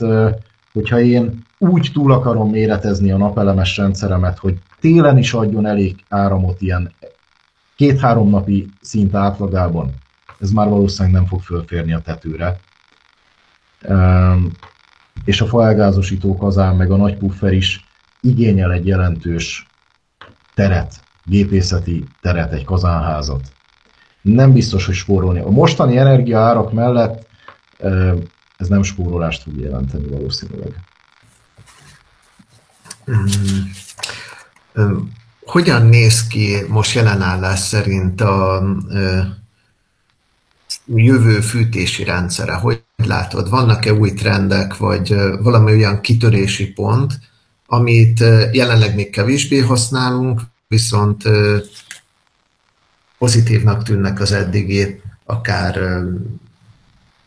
hogyha én úgy túl akarom méretezni a napelemes rendszeremet, hogy télen is adjon elég áramot ilyen két-három napi szint átlagában, ez már valószínűleg nem fog fölférni a tetőre. És a faelgázosító kazán meg a nagy puffer is igényel egy jelentős teret, gépészeti teret, egy kazánházat. Nem biztos, hogy spórolni. A mostani energiaárak mellett ez nem spórolást fog jelenteni valószínűleg.
Hogyan néz ki most jelenállás szerint a jövő fűtési rendszere? Hogy látod? Vannak-e új trendek, vagy valami olyan kitörési pont, amit jelenleg még kevésbé használunk, viszont pozitívnak tűnnek az eddigi, akár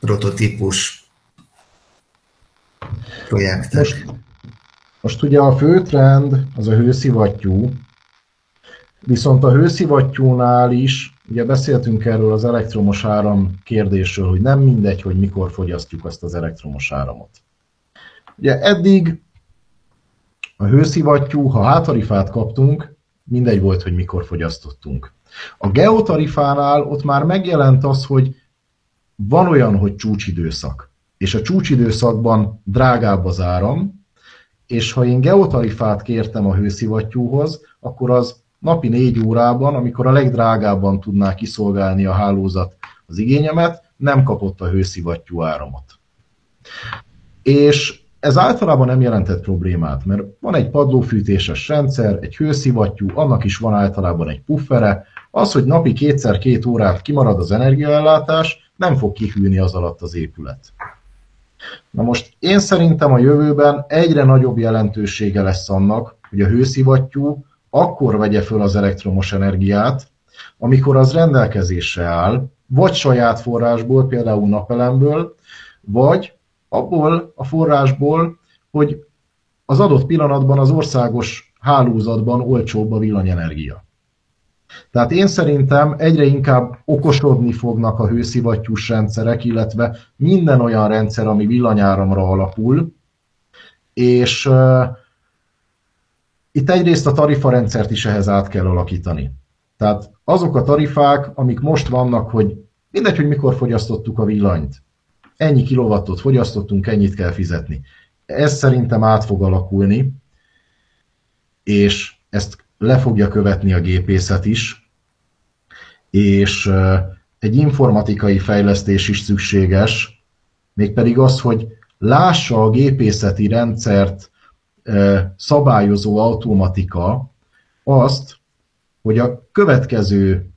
prototípus projektek.
Most, most ugye a fő trend az a hőszivattyú, viszont a hőszivattyúnál is, ugye beszéltünk erről az elektromos áram kérdésről, hogy nem mindegy, hogy mikor fogyasztjuk azt az elektromos áramot. Ugye eddig a hőszivattyú, ha hátarifát kaptunk, mindegy volt, hogy mikor fogyasztottunk. A geotarifánál ott már megjelent az, hogy van olyan, hogy csúcsidőszak, és a csúcsidőszakban drágább az áram, és ha én geotarifát kértem a hőszivattyúhoz, akkor az napi négy órában, amikor a legdrágábban tudná kiszolgálni a hálózat az igényemet, nem kapott a hőszivattyú áramot. És ez általában nem jelentett problémát, mert van egy padlófűtéses rendszer, egy hőszivattyú, annak is van általában egy puffere, az, hogy napi kétszer két órát kimarad az energiaellátás, nem fog kihűlni az alatt az épület. Na most én szerintem a jövőben egyre nagyobb jelentősége lesz annak, hogy a hőszivattyú akkor vegye föl az elektromos energiát, amikor az rendelkezésre áll, vagy saját forrásból, például napelemből, vagy abból a forrásból, hogy az adott pillanatban az országos hálózatban olcsóbb a villanyenergia. Tehát én szerintem egyre inkább okosodni fognak a hőszivattyús rendszerek, illetve minden olyan rendszer, ami villanyáramra alapul, és uh, itt egyrészt a tarifarendszert is ehhez át kell alakítani. Tehát azok a tarifák, amik most vannak, hogy mindegy, hogy mikor fogyasztottuk a villanyt, ennyi kilowattot fogyasztottunk, ennyit kell fizetni. Ez szerintem át fog alakulni, és ezt le fogja követni a gépészet is, és egy informatikai fejlesztés is szükséges, mégpedig az, hogy lássa a gépészeti rendszert szabályozó automatika azt, hogy a következő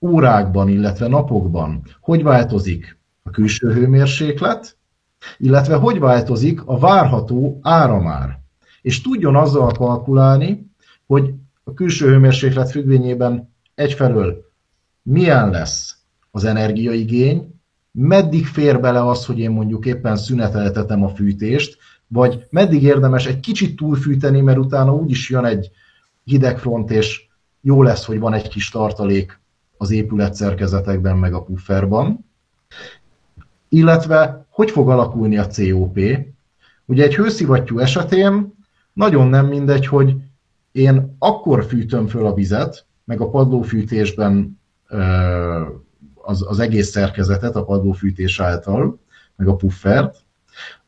órákban, illetve napokban hogy változik a külső hőmérséklet, illetve hogy változik a várható áramár. És tudjon azzal kalkulálni, hogy a külső hőmérséklet függvényében egyfelől milyen lesz az energiaigény, meddig fér bele az, hogy én mondjuk éppen szüneteltetem a fűtést, vagy meddig érdemes egy kicsit túlfűteni, mert utána úgyis jön egy hidegfront, és jó lesz, hogy van egy kis tartalék az épületszerkezetekben, meg a pufferban. Illetve, hogy fog alakulni a COP? Ugye egy hőszivattyú esetén nagyon nem mindegy, hogy én akkor fűtöm föl a vizet, meg a padlófűtésben az, az egész szerkezetet a padlófűtés által, meg a puffert,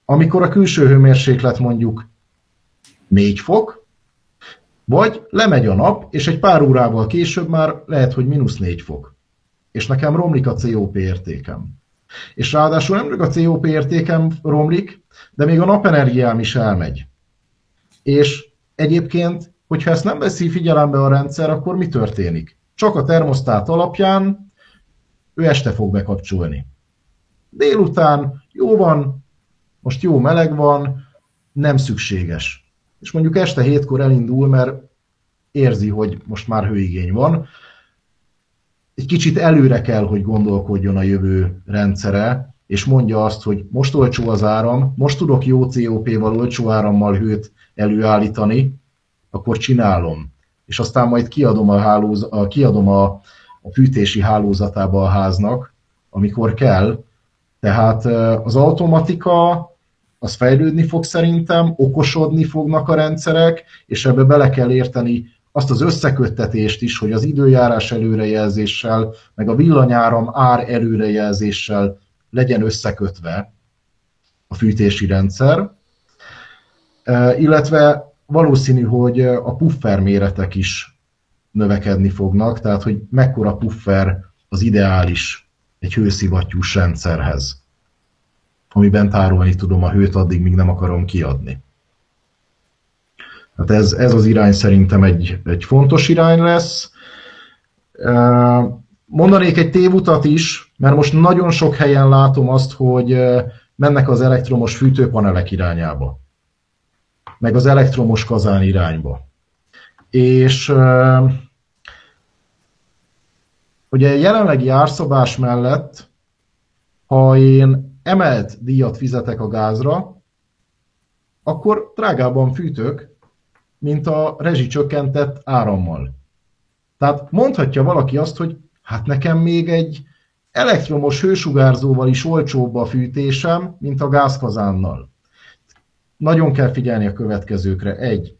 amikor a külső hőmérséklet mondjuk 4 fok, vagy lemegy a nap, és egy pár órával később már lehet, hogy mínusz 4 fok. És nekem romlik a COP értékem. És ráadásul nem csak a COP értékem romlik, de még a napenergiám is elmegy. És egyébként, hogyha ezt nem veszi figyelembe a rendszer, akkor mi történik? Csak a termosztát alapján ő este fog bekapcsolni. Délután jó van, most jó meleg van, nem szükséges. És mondjuk este hétkor elindul, mert érzi, hogy most már hőigény van. Egy kicsit előre kell, hogy gondolkodjon a jövő rendszere, és mondja azt, hogy most olcsó az áram, most tudok jó COP-val, olcsó árammal hőt előállítani, akkor csinálom. És aztán majd kiadom a, hálóz, kiadom a, a fűtési hálózatába a háznak, amikor kell. Tehát az automatika az fejlődni fog szerintem, okosodni fognak a rendszerek, és ebbe bele kell érteni azt az összeköttetést is, hogy az időjárás előrejelzéssel, meg a villanyáram ár előrejelzéssel legyen összekötve a fűtési rendszer, illetve valószínű, hogy a puffer méretek is növekedni fognak, tehát hogy mekkora puffer az ideális egy hőszivattyús rendszerhez, amiben tárolni tudom a hőt addig, míg nem akarom kiadni. Hát ez, ez az irány szerintem egy, egy fontos irány lesz. Mondanék egy tévutat is, mert most nagyon sok helyen látom azt, hogy mennek az elektromos fűtőpanelek irányába, meg az elektromos kazán irányba. És ugye jelenlegi árszabás mellett, ha én emelt díjat fizetek a gázra, akkor drágában fűtök, mint a rezsicsökkentett árammal. Tehát mondhatja valaki azt, hogy hát nekem még egy elektromos hősugárzóval is olcsóbb a fűtésem, mint a gázkazánnal. Nagyon kell figyelni a következőkre. Egy,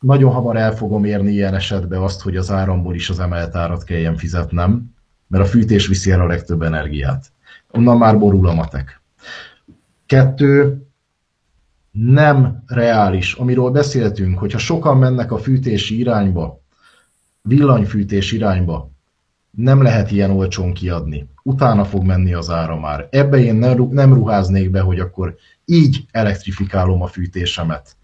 nagyon hamar el fogom érni ilyen esetben azt, hogy az áramból is az emelt árat kelljen fizetnem, mert a fűtés viszi el a legtöbb energiát. Onnan már borul a matek. Kettő, nem reális, amiről beszéltünk, hogyha sokan mennek a fűtési irányba, villanyfűtés irányba, nem lehet ilyen olcsón kiadni. Utána fog menni az ára már. Ebbe én nem ruháznék be, hogy akkor így elektrifikálom a fűtésemet.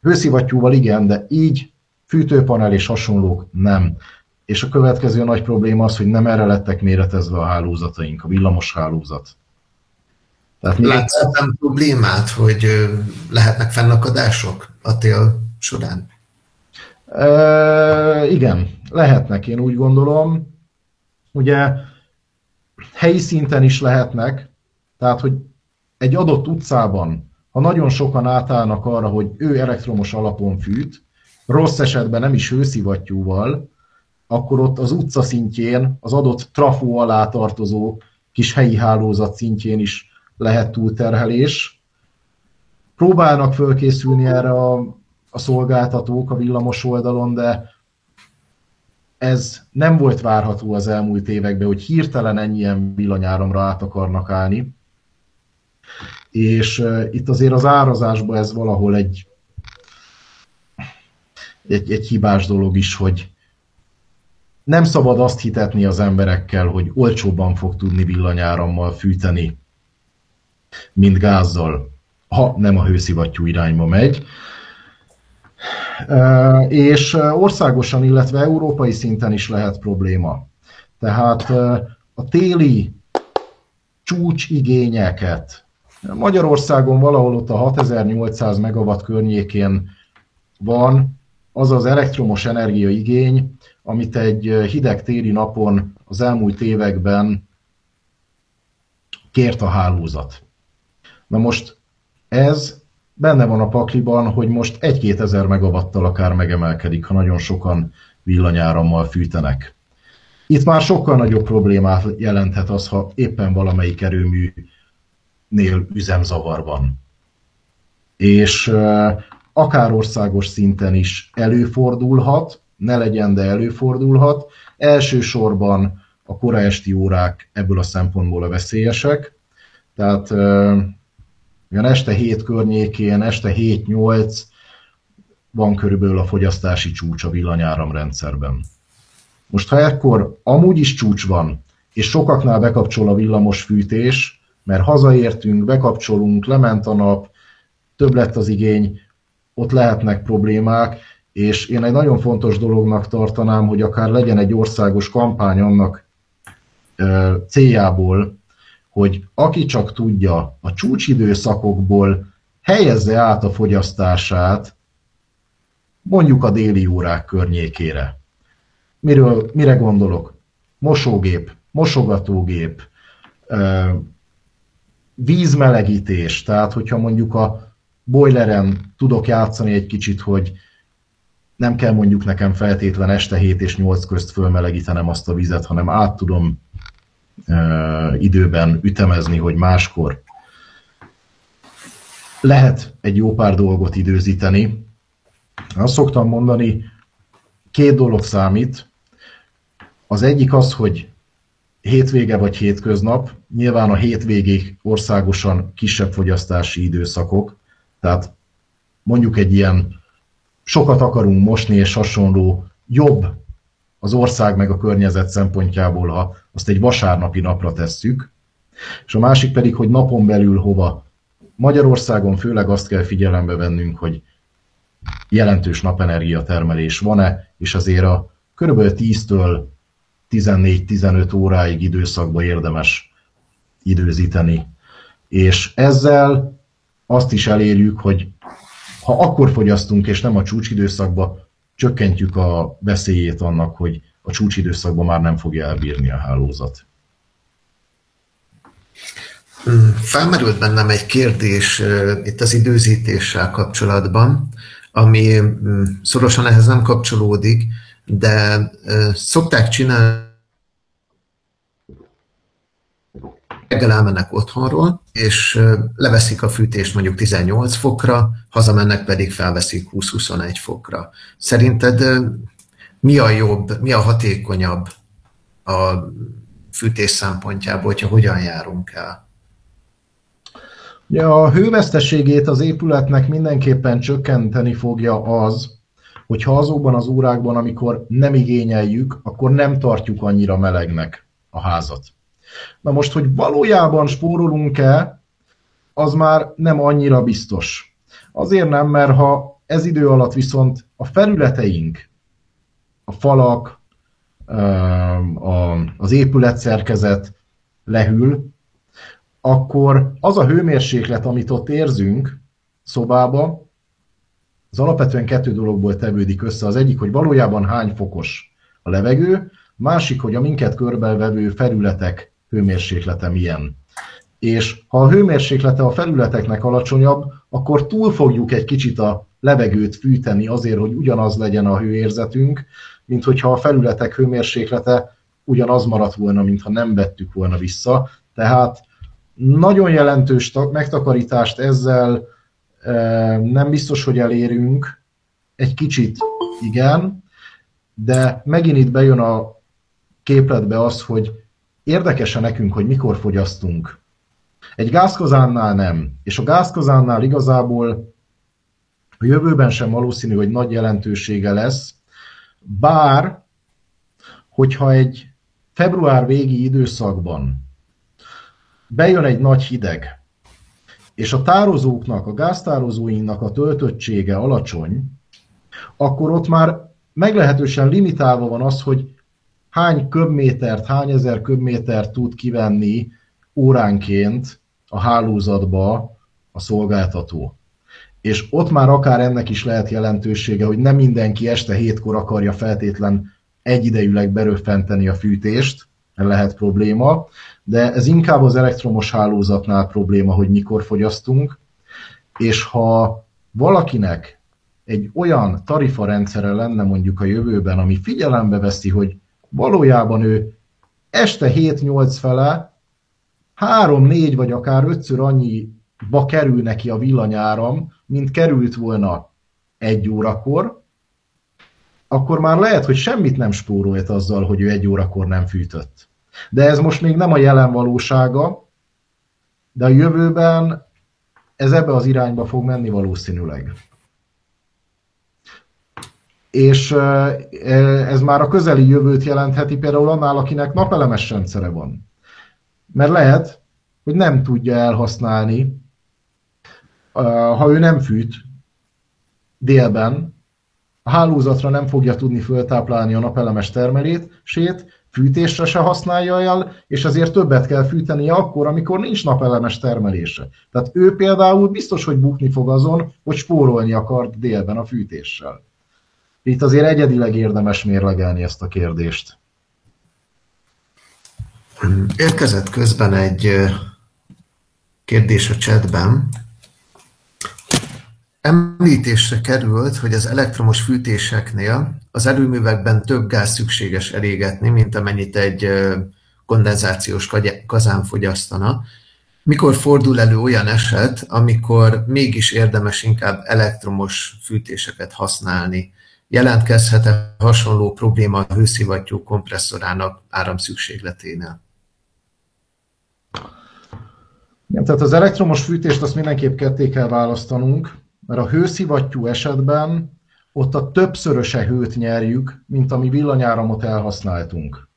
Hőszivattyúval igen, de így fűtőpanel és hasonlók nem. És a következő nagy probléma az, hogy nem erre lettek méretezve a hálózataink, a villamos hálózat.
Tehát Látsz problémát, hogy lehetnek fennakadások a tél során?
Igen, lehetnek, én úgy gondolom. Ugye helyi szinten is lehetnek, tehát hogy egy adott utcában, ha nagyon sokan átállnak arra, hogy ő elektromos alapon fűt, rossz esetben nem is hőszivattyúval, akkor ott az utca szintjén, az adott trafó alá tartozó kis helyi hálózat szintjén is lehet túlterhelés. Próbálnak fölkészülni erre a, a szolgáltatók a villamos oldalon, de ez nem volt várható az elmúlt években, hogy hirtelen ennyien villanyáramra át akarnak állni. És itt azért az árazásban ez valahol egy, egy, egy hibás dolog is, hogy nem szabad azt hitetni az emberekkel, hogy olcsóbban fog tudni villanyárammal fűteni mint gázzal, ha nem a hőszivattyú irányba megy. És országosan, illetve európai szinten is lehet probléma. Tehát a téli csúcsigényeket Magyarországon valahol ott a 6800 megawatt környékén van az az elektromos energiaigény, amit egy hideg téli napon az elmúlt években kért a hálózat. Na most ez benne van a pakliban, hogy most egy-két ezer megawattal akár megemelkedik, ha nagyon sokan villanyárammal fűtenek. Itt már sokkal nagyobb problémát jelenthet az, ha éppen valamelyik erőműnél üzemzavar van. És akár országos szinten is előfordulhat, ne legyen, de előfordulhat. Elsősorban a kora esti órák ebből a szempontból a veszélyesek. Tehát olyan este 7 környékén, este 7-8 van körülbelül a fogyasztási csúcs a villanyáramrendszerben. Most ha ekkor amúgy is csúcs van, és sokaknál bekapcsol a villamos fűtés, mert hazaértünk, bekapcsolunk, lement a nap, több lett az igény, ott lehetnek problémák, és én egy nagyon fontos dolognak tartanám, hogy akár legyen egy országos kampány annak céljából, hogy aki csak tudja a csúcsidőszakokból helyezze át a fogyasztását mondjuk a déli órák környékére. Miről, mire gondolok? Mosógép, mosogatógép, vízmelegítés, tehát hogyha mondjuk a boileren tudok játszani egy kicsit, hogy nem kell mondjuk nekem feltétlen este 7 és 8 közt fölmelegítenem azt a vizet, hanem át tudom időben ütemezni, hogy máskor lehet egy jó pár dolgot időzíteni. Azt szoktam mondani, két dolog számít. Az egyik az, hogy hétvége vagy hétköznap, nyilván a hétvégék országosan kisebb fogyasztási időszakok, tehát mondjuk egy ilyen sokat akarunk mosni és hasonló jobb az ország meg a környezet szempontjából, ha azt egy vasárnapi napra tesszük, és a másik pedig, hogy napon belül hova. Magyarországon főleg azt kell figyelembe vennünk, hogy jelentős napenergia termelés van-e, és azért a kb. 10-től 14-15 óráig időszakba érdemes időzíteni. És ezzel azt is elérjük, hogy ha akkor fogyasztunk, és nem a csúcsidőszakba, csökkentjük a veszélyét annak, hogy a csúcsidőszakban már nem fogja elbírni a hálózat.
Felmerült bennem egy kérdés itt az időzítéssel kapcsolatban, ami hmm, szorosan ehhez nem kapcsolódik, de szokták csinálni reggel elmennek otthonról, és leveszik a fűtést mondjuk 18 fokra, hazamennek pedig felveszik 20-21 fokra. Szerinted mi a jobb, mi a hatékonyabb a fűtés szempontjából, hogyha hogyan járunk el?
Ja, a hőveszteségét az épületnek mindenképpen csökkenteni fogja az, hogyha azokban az órákban, amikor nem igényeljük, akkor nem tartjuk annyira melegnek a házat. Na most, hogy valójában spórolunk-e, az már nem annyira biztos. Azért nem, mert ha ez idő alatt viszont a felületeink, a falak, az épületszerkezet lehűl, akkor az a hőmérséklet, amit ott érzünk szobába, az alapvetően kettő dologból tevődik össze. Az egyik, hogy valójában hány fokos a levegő, másik, hogy a minket körbevevő felületek hőmérséklete milyen. És ha a hőmérséklete a felületeknek alacsonyabb, akkor túl fogjuk egy kicsit a levegőt fűteni azért, hogy ugyanaz legyen a hőérzetünk, mint hogyha a felületek hőmérséklete ugyanaz maradt volna, mintha nem vettük volna vissza. Tehát nagyon jelentős megtakarítást ezzel nem biztos, hogy elérünk, egy kicsit igen, de megint itt bejön a képletbe az, hogy Érdekes nekünk, hogy mikor fogyasztunk. Egy gázkazánnál nem. És a gázkazánnál igazából a jövőben sem valószínű, hogy nagy jelentősége lesz, bár, hogyha egy február végi időszakban bejön egy nagy hideg, és a tározóknak, a gáztározóinknak a töltöttsége alacsony, akkor ott már meglehetősen limitálva van az, hogy hány köbmétert, hány ezer köbmétert tud kivenni óránként a hálózatba a szolgáltató. És ott már akár ennek is lehet jelentősége, hogy nem mindenki este hétkor akarja feltétlen egyidejűleg beröffenteni a fűtést, lehet probléma, de ez inkább az elektromos hálózatnál probléma, hogy mikor fogyasztunk, és ha valakinek egy olyan tarifarendszere lenne mondjuk a jövőben, ami figyelembe veszi, hogy valójában ő este 7-8 fele 3-4 vagy akár 5-ször annyiba kerül neki a villanyáram, mint került volna egy órakor, akkor már lehet, hogy semmit nem spórolt azzal, hogy ő egy órakor nem fűtött. De ez most még nem a jelen valósága, de a jövőben ez ebbe az irányba fog menni valószínűleg. És ez már a közeli jövőt jelentheti például annál, akinek napelemes rendszere van. Mert lehet, hogy nem tudja elhasználni, ha ő nem fűt délben, a hálózatra nem fogja tudni föltáplálni a napelemes termelését, fűtésre se használja el, és azért többet kell fűtenie akkor, amikor nincs napelemes termelése. Tehát ő például biztos, hogy bukni fog azon, hogy spórolni akar délben a fűtéssel. Itt azért egyedileg érdemes mérlegelni ezt a kérdést.
Érkezett közben egy kérdés a chatben. Említésre került, hogy az elektromos fűtéseknél az erőművekben több gáz szükséges elégetni, mint amennyit egy kondenzációs kazán fogyasztana. Mikor fordul elő olyan eset, amikor mégis érdemes inkább elektromos fűtéseket használni? Jelentkezhet-e hasonló probléma a hőszivattyú kompresszorának áramszükségleténél?
Igen, tehát az elektromos fűtést azt mindenképp ketté kell választanunk, mert a hőszivattyú esetben ott a többszöröse hőt nyerjük, mint ami villanyáramot elhasználtunk.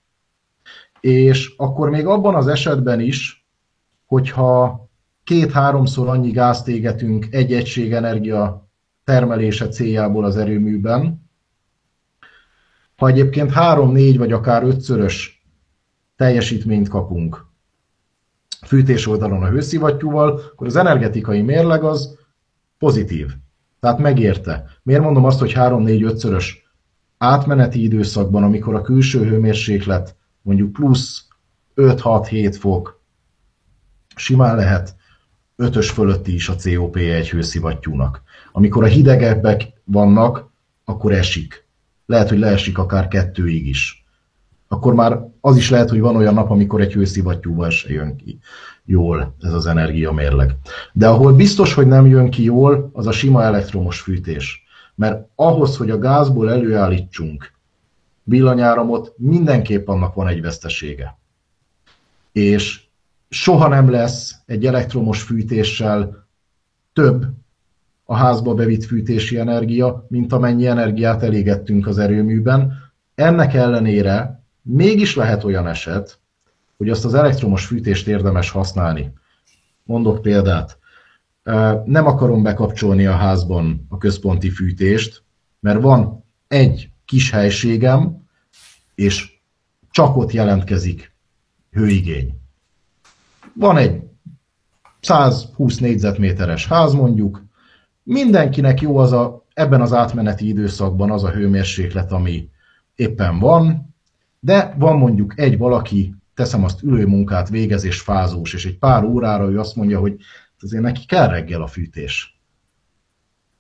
És akkor még abban az esetben is, hogyha két-háromszor annyi gázt égetünk egy egység energia termelése céljából az erőműben, ha egyébként három-négy vagy akár ötszörös teljesítményt kapunk fűtés oldalon a hőszivattyúval, akkor az energetikai mérleg az pozitív. Tehát megérte. Miért mondom azt, hogy 3-4-5-szörös átmeneti időszakban, amikor a külső hőmérséklet mondjuk plusz 5-6-7 fok, simán lehet 5-ös fölötti is a COP egy hőszivattyúnak. Amikor a hidegebbek vannak, akkor esik. Lehet, hogy leesik akár kettőig is. Akkor már az is lehet, hogy van olyan nap, amikor egy hőszivattyúval se jön ki jól ez az energiamérleg. De ahol biztos, hogy nem jön ki jól, az a sima elektromos fűtés. Mert ahhoz, hogy a gázból előállítsunk villanyáramot, mindenképp annak van egy vesztesége. És soha nem lesz egy elektromos fűtéssel több a házba bevitt fűtési energia, mint amennyi energiát elégettünk az erőműben. Ennek ellenére mégis lehet olyan eset, hogy azt az elektromos fűtést érdemes használni. Mondok példát. Nem akarom bekapcsolni a házban a központi fűtést, mert van egy kis helységem, és csak ott jelentkezik hőigény. Van egy 120 négyzetméteres ház mondjuk, mindenkinek jó az a, ebben az átmeneti időszakban az a hőmérséklet, ami éppen van, de van mondjuk egy valaki, teszem azt ülő munkát végez és fázós, és egy pár órára ő azt mondja, hogy azért neki kell reggel a fűtés.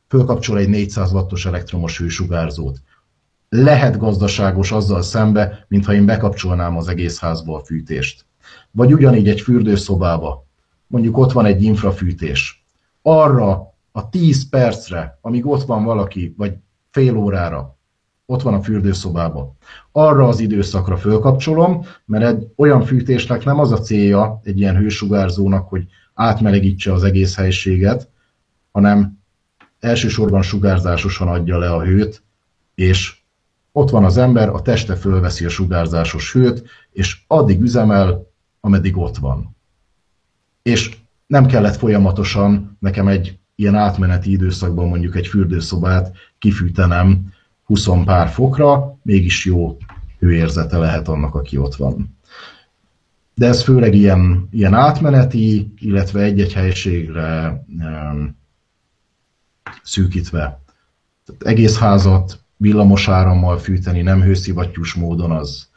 Fölkapcsol egy 400 wattos elektromos hősugárzót. Lehet gazdaságos azzal szembe, mintha én bekapcsolnám az egész házba a fűtést. Vagy ugyanígy egy fürdőszobába, mondjuk ott van egy infrafűtés. Arra a 10 percre, amíg ott van valaki, vagy fél órára, ott van a fürdőszobában. Arra az időszakra fölkapcsolom, mert egy olyan fűtésnek nem az a célja egy ilyen hősugárzónak, hogy átmelegítse az egész helységet, hanem elsősorban sugárzásosan adja le a hőt, és ott van az ember, a teste fölveszi a sugárzásos hőt, és addig üzemel, ameddig ott van. És nem kellett folyamatosan nekem egy ilyen átmeneti időszakban mondjuk egy fürdőszobát kifűtenem, 20 pár fokra, mégis jó hőérzete lehet annak, aki ott van. De ez főleg ilyen, ilyen átmeneti, illetve egy-egy helységre um, szűkítve. Tehát egész házat villamos árammal fűteni, nem hőszivattyús módon, az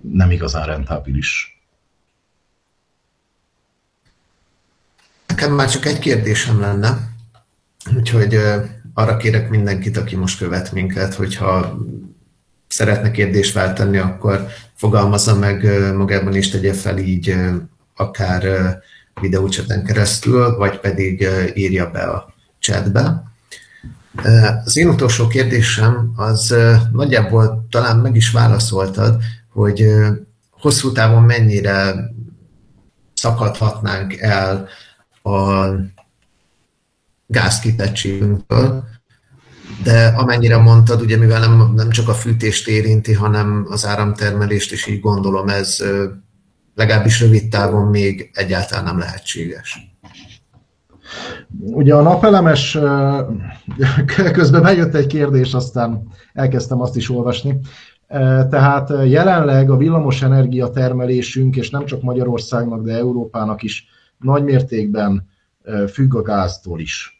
nem igazán rentábilis.
Nekem már csak egy kérdésem lenne, úgyhogy arra kérek mindenkit, aki most követ minket, hogyha szeretne kérdést feltenni, akkor fogalmazza meg magában is tegye fel így akár videócseten keresztül, vagy pedig írja be a chatbe. Az én utolsó kérdésem az nagyjából talán meg is válaszoltad, hogy hosszú távon mennyire szakadhatnánk el a gázkitettségünktől, de amennyire mondtad, ugye mivel nem, nem csak a fűtést érinti, hanem az áramtermelést is így gondolom, ez legalábbis rövid távon még egyáltalán nem lehetséges.
Ugye a napelemes, közben bejött egy kérdés, aztán elkezdtem azt is olvasni. Tehát jelenleg a villamos energia termelésünk, és nem csak Magyarországnak, de Európának is nagy mértékben függ a gáztól is.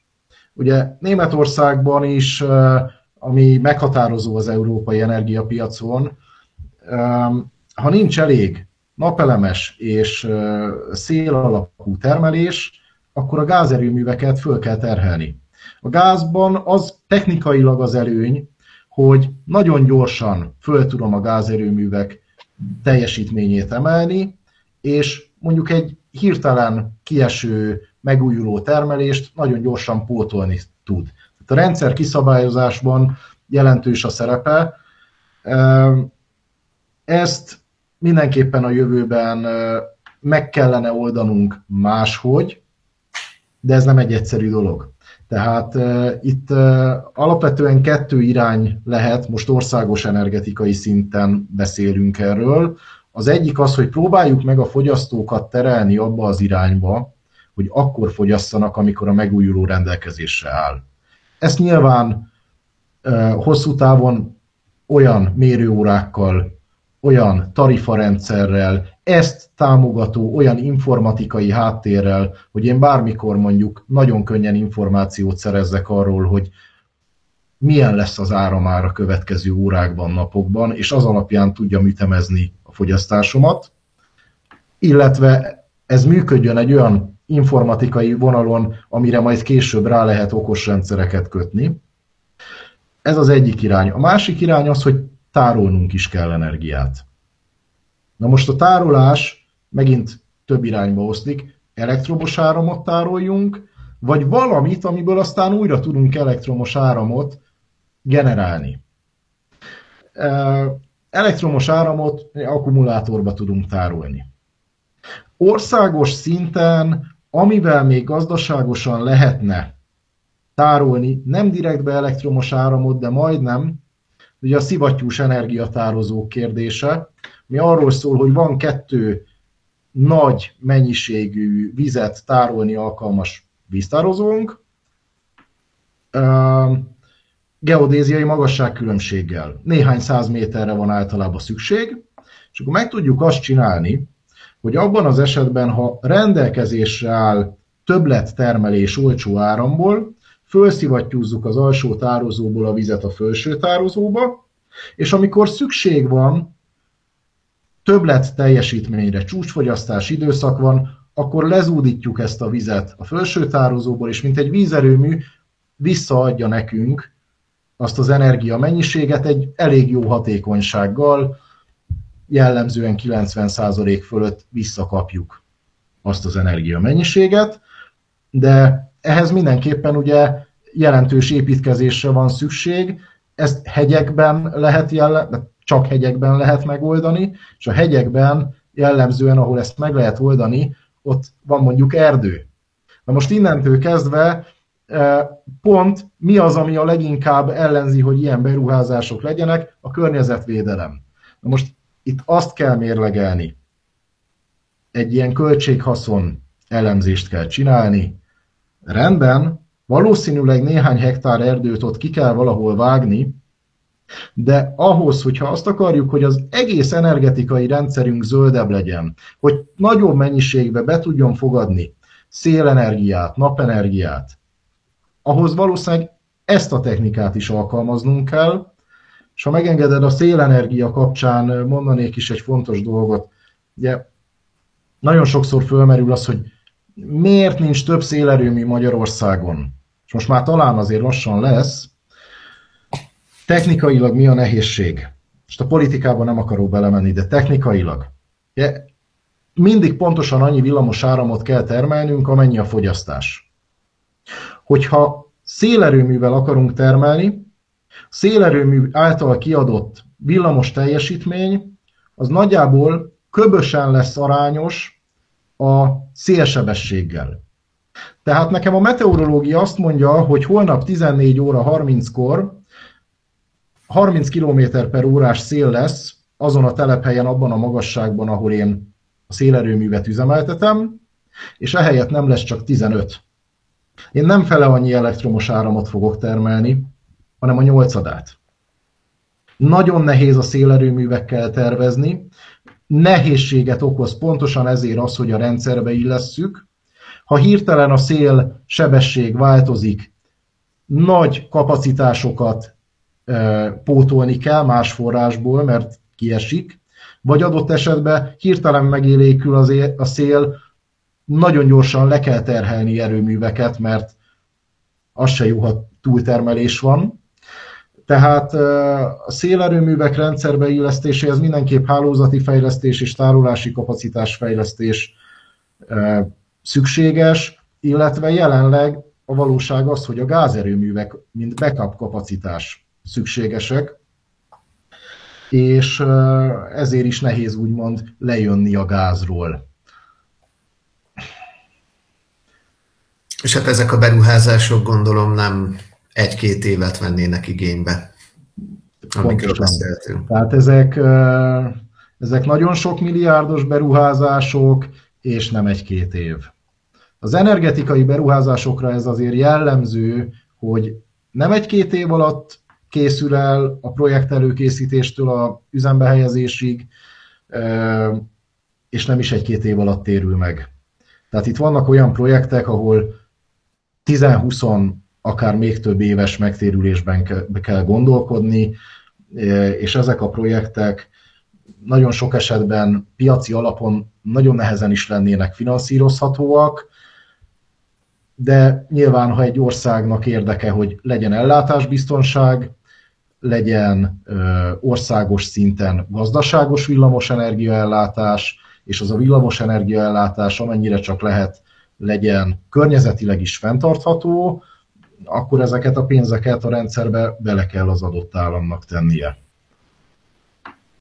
Ugye Németországban is, ami meghatározó az európai energiapiacon, ha nincs elég napelemes és szél alapú termelés, akkor a gázerőműveket föl kell terhelni. A gázban az technikailag az előny, hogy nagyon gyorsan föl tudom a gázerőművek teljesítményét emelni, és mondjuk egy hirtelen kieső megújuló termelést nagyon gyorsan pótolni tud. A rendszer kiszabályozásban jelentős a szerepe. Ezt mindenképpen a jövőben meg kellene oldanunk máshogy, de ez nem egy egyszerű dolog. Tehát uh, itt uh, alapvetően kettő irány lehet, most országos energetikai szinten beszélünk erről. Az egyik az, hogy próbáljuk meg a fogyasztókat terelni abba az irányba, hogy akkor fogyasszanak, amikor a megújuló rendelkezésre áll. Ezt nyilván hosszú távon olyan mérőórákkal olyan tarifarendszerrel, ezt támogató olyan informatikai háttérrel, hogy én bármikor mondjuk nagyon könnyen információt szerezzek arról, hogy milyen lesz az áramár a következő órákban, napokban, és az alapján tudjam ütemezni a fogyasztásomat, illetve ez működjön egy olyan informatikai vonalon, amire majd később rá lehet okos rendszereket kötni. Ez az egyik irány. A másik irány az, hogy tárolnunk is kell energiát. Na most a tárolás megint több irányba oszlik, elektromos áramot tároljunk, vagy valamit, amiből aztán újra tudunk elektromos áramot generálni. Elektromos áramot akkumulátorba tudunk tárolni. Országos szinten, amivel még gazdaságosan lehetne tárolni, nem direktbe elektromos áramot, de majdnem, ugye a szivattyús energiatározó kérdése, mi arról szól, hogy van kettő nagy mennyiségű vizet tárolni alkalmas víztározónk, geodéziai magasságkülönbséggel. Néhány száz méterre van általában szükség, és akkor meg tudjuk azt csinálni, hogy abban az esetben, ha rendelkezésre áll többlet termelés olcsó áramból, felszivattyúzzuk az alsó tározóból a vizet a felső tározóba, és amikor szükség van többlet teljesítményre, csúcsfogyasztás időszak van, akkor lezúdítjuk ezt a vizet a felső tározóból, és mint egy vízerőmű visszaadja nekünk azt az energia mennyiséget egy elég jó hatékonysággal, jellemzően 90% fölött visszakapjuk azt az energia mennyiséget, de ehhez mindenképpen ugye jelentős építkezésre van szükség, ezt hegyekben lehet jelen, csak hegyekben lehet megoldani, és a hegyekben jellemzően, ahol ezt meg lehet oldani, ott van mondjuk erdő. Na most innentől kezdve e, pont mi az, ami a leginkább ellenzi, hogy ilyen beruházások legyenek, a környezetvédelem. Na most itt azt kell mérlegelni, egy ilyen költséghaszon elemzést kell csinálni, Rendben, valószínűleg néhány hektár erdőt ott ki kell valahol vágni, de ahhoz, hogyha azt akarjuk, hogy az egész energetikai rendszerünk zöldebb legyen, hogy nagyobb mennyiségbe be tudjon fogadni szélenergiát, napenergiát, ahhoz valószínűleg ezt a technikát is alkalmaznunk kell, és ha megengeded a szélenergia kapcsán mondanék is egy fontos dolgot. Ugye nagyon sokszor fölmerül az, hogy miért nincs több szélerőmű Magyarországon? És most már talán azért lassan lesz. Technikailag mi a nehézség? Most a politikában nem akarok belemenni, de technikailag. Mindig pontosan annyi villamos áramot kell termelnünk, amennyi a fogyasztás. Hogyha szélerőművel akarunk termelni, szélerőmű által kiadott villamos teljesítmény az nagyjából köbösen lesz arányos a szélsebességgel. Tehát nekem a meteorológia azt mondja, hogy holnap 14 óra 30-kor 30 km per órás szél lesz azon a telephelyen, abban a magasságban, ahol én a szélerőművet üzemeltetem, és ehelyett nem lesz csak 15. Én nem fele annyi elektromos áramot fogok termelni, hanem a nyolcadát. Nagyon nehéz a szélerőművekkel tervezni, nehézséget okoz pontosan ezért az, hogy a rendszerbe illesszük. Ha hirtelen a szél sebesség változik, nagy kapacitásokat e, pótolni kell más forrásból, mert kiesik, vagy adott esetben hirtelen megélékül az é- a szél, nagyon gyorsan le kell terhelni erőműveket, mert az se jó, ha túltermelés van. Tehát a szélerőművek rendszerbe illesztéséhez mindenképp hálózati fejlesztés és tárolási kapacitás fejlesztés szükséges, illetve jelenleg a valóság az, hogy a gázerőművek, mint backup kapacitás szükségesek, és ezért is nehéz úgymond lejönni a gázról.
És hát ezek a beruházások gondolom nem egy-két évet vennének igénybe, amikről beszéltünk.
Tehát ezek, ezek nagyon sok milliárdos beruházások, és nem egy-két év. Az energetikai beruházásokra ez azért jellemző, hogy nem egy-két év alatt készül el a projekt előkészítéstől a üzembe helyezésig, és nem is egy-két év alatt térül meg. Tehát itt vannak olyan projektek, ahol 10-20 akár még több éves megtérülésben kell gondolkodni, és ezek a projektek nagyon sok esetben piaci alapon nagyon nehezen is lennének finanszírozhatóak, de nyilván, ha egy országnak érdeke, hogy legyen ellátásbiztonság, legyen országos szinten gazdaságos villamos energiaellátás, és az a villamos energiaellátás amennyire csak lehet legyen környezetileg is fenntartható, akkor ezeket a pénzeket a rendszerbe bele kell az adott államnak tennie.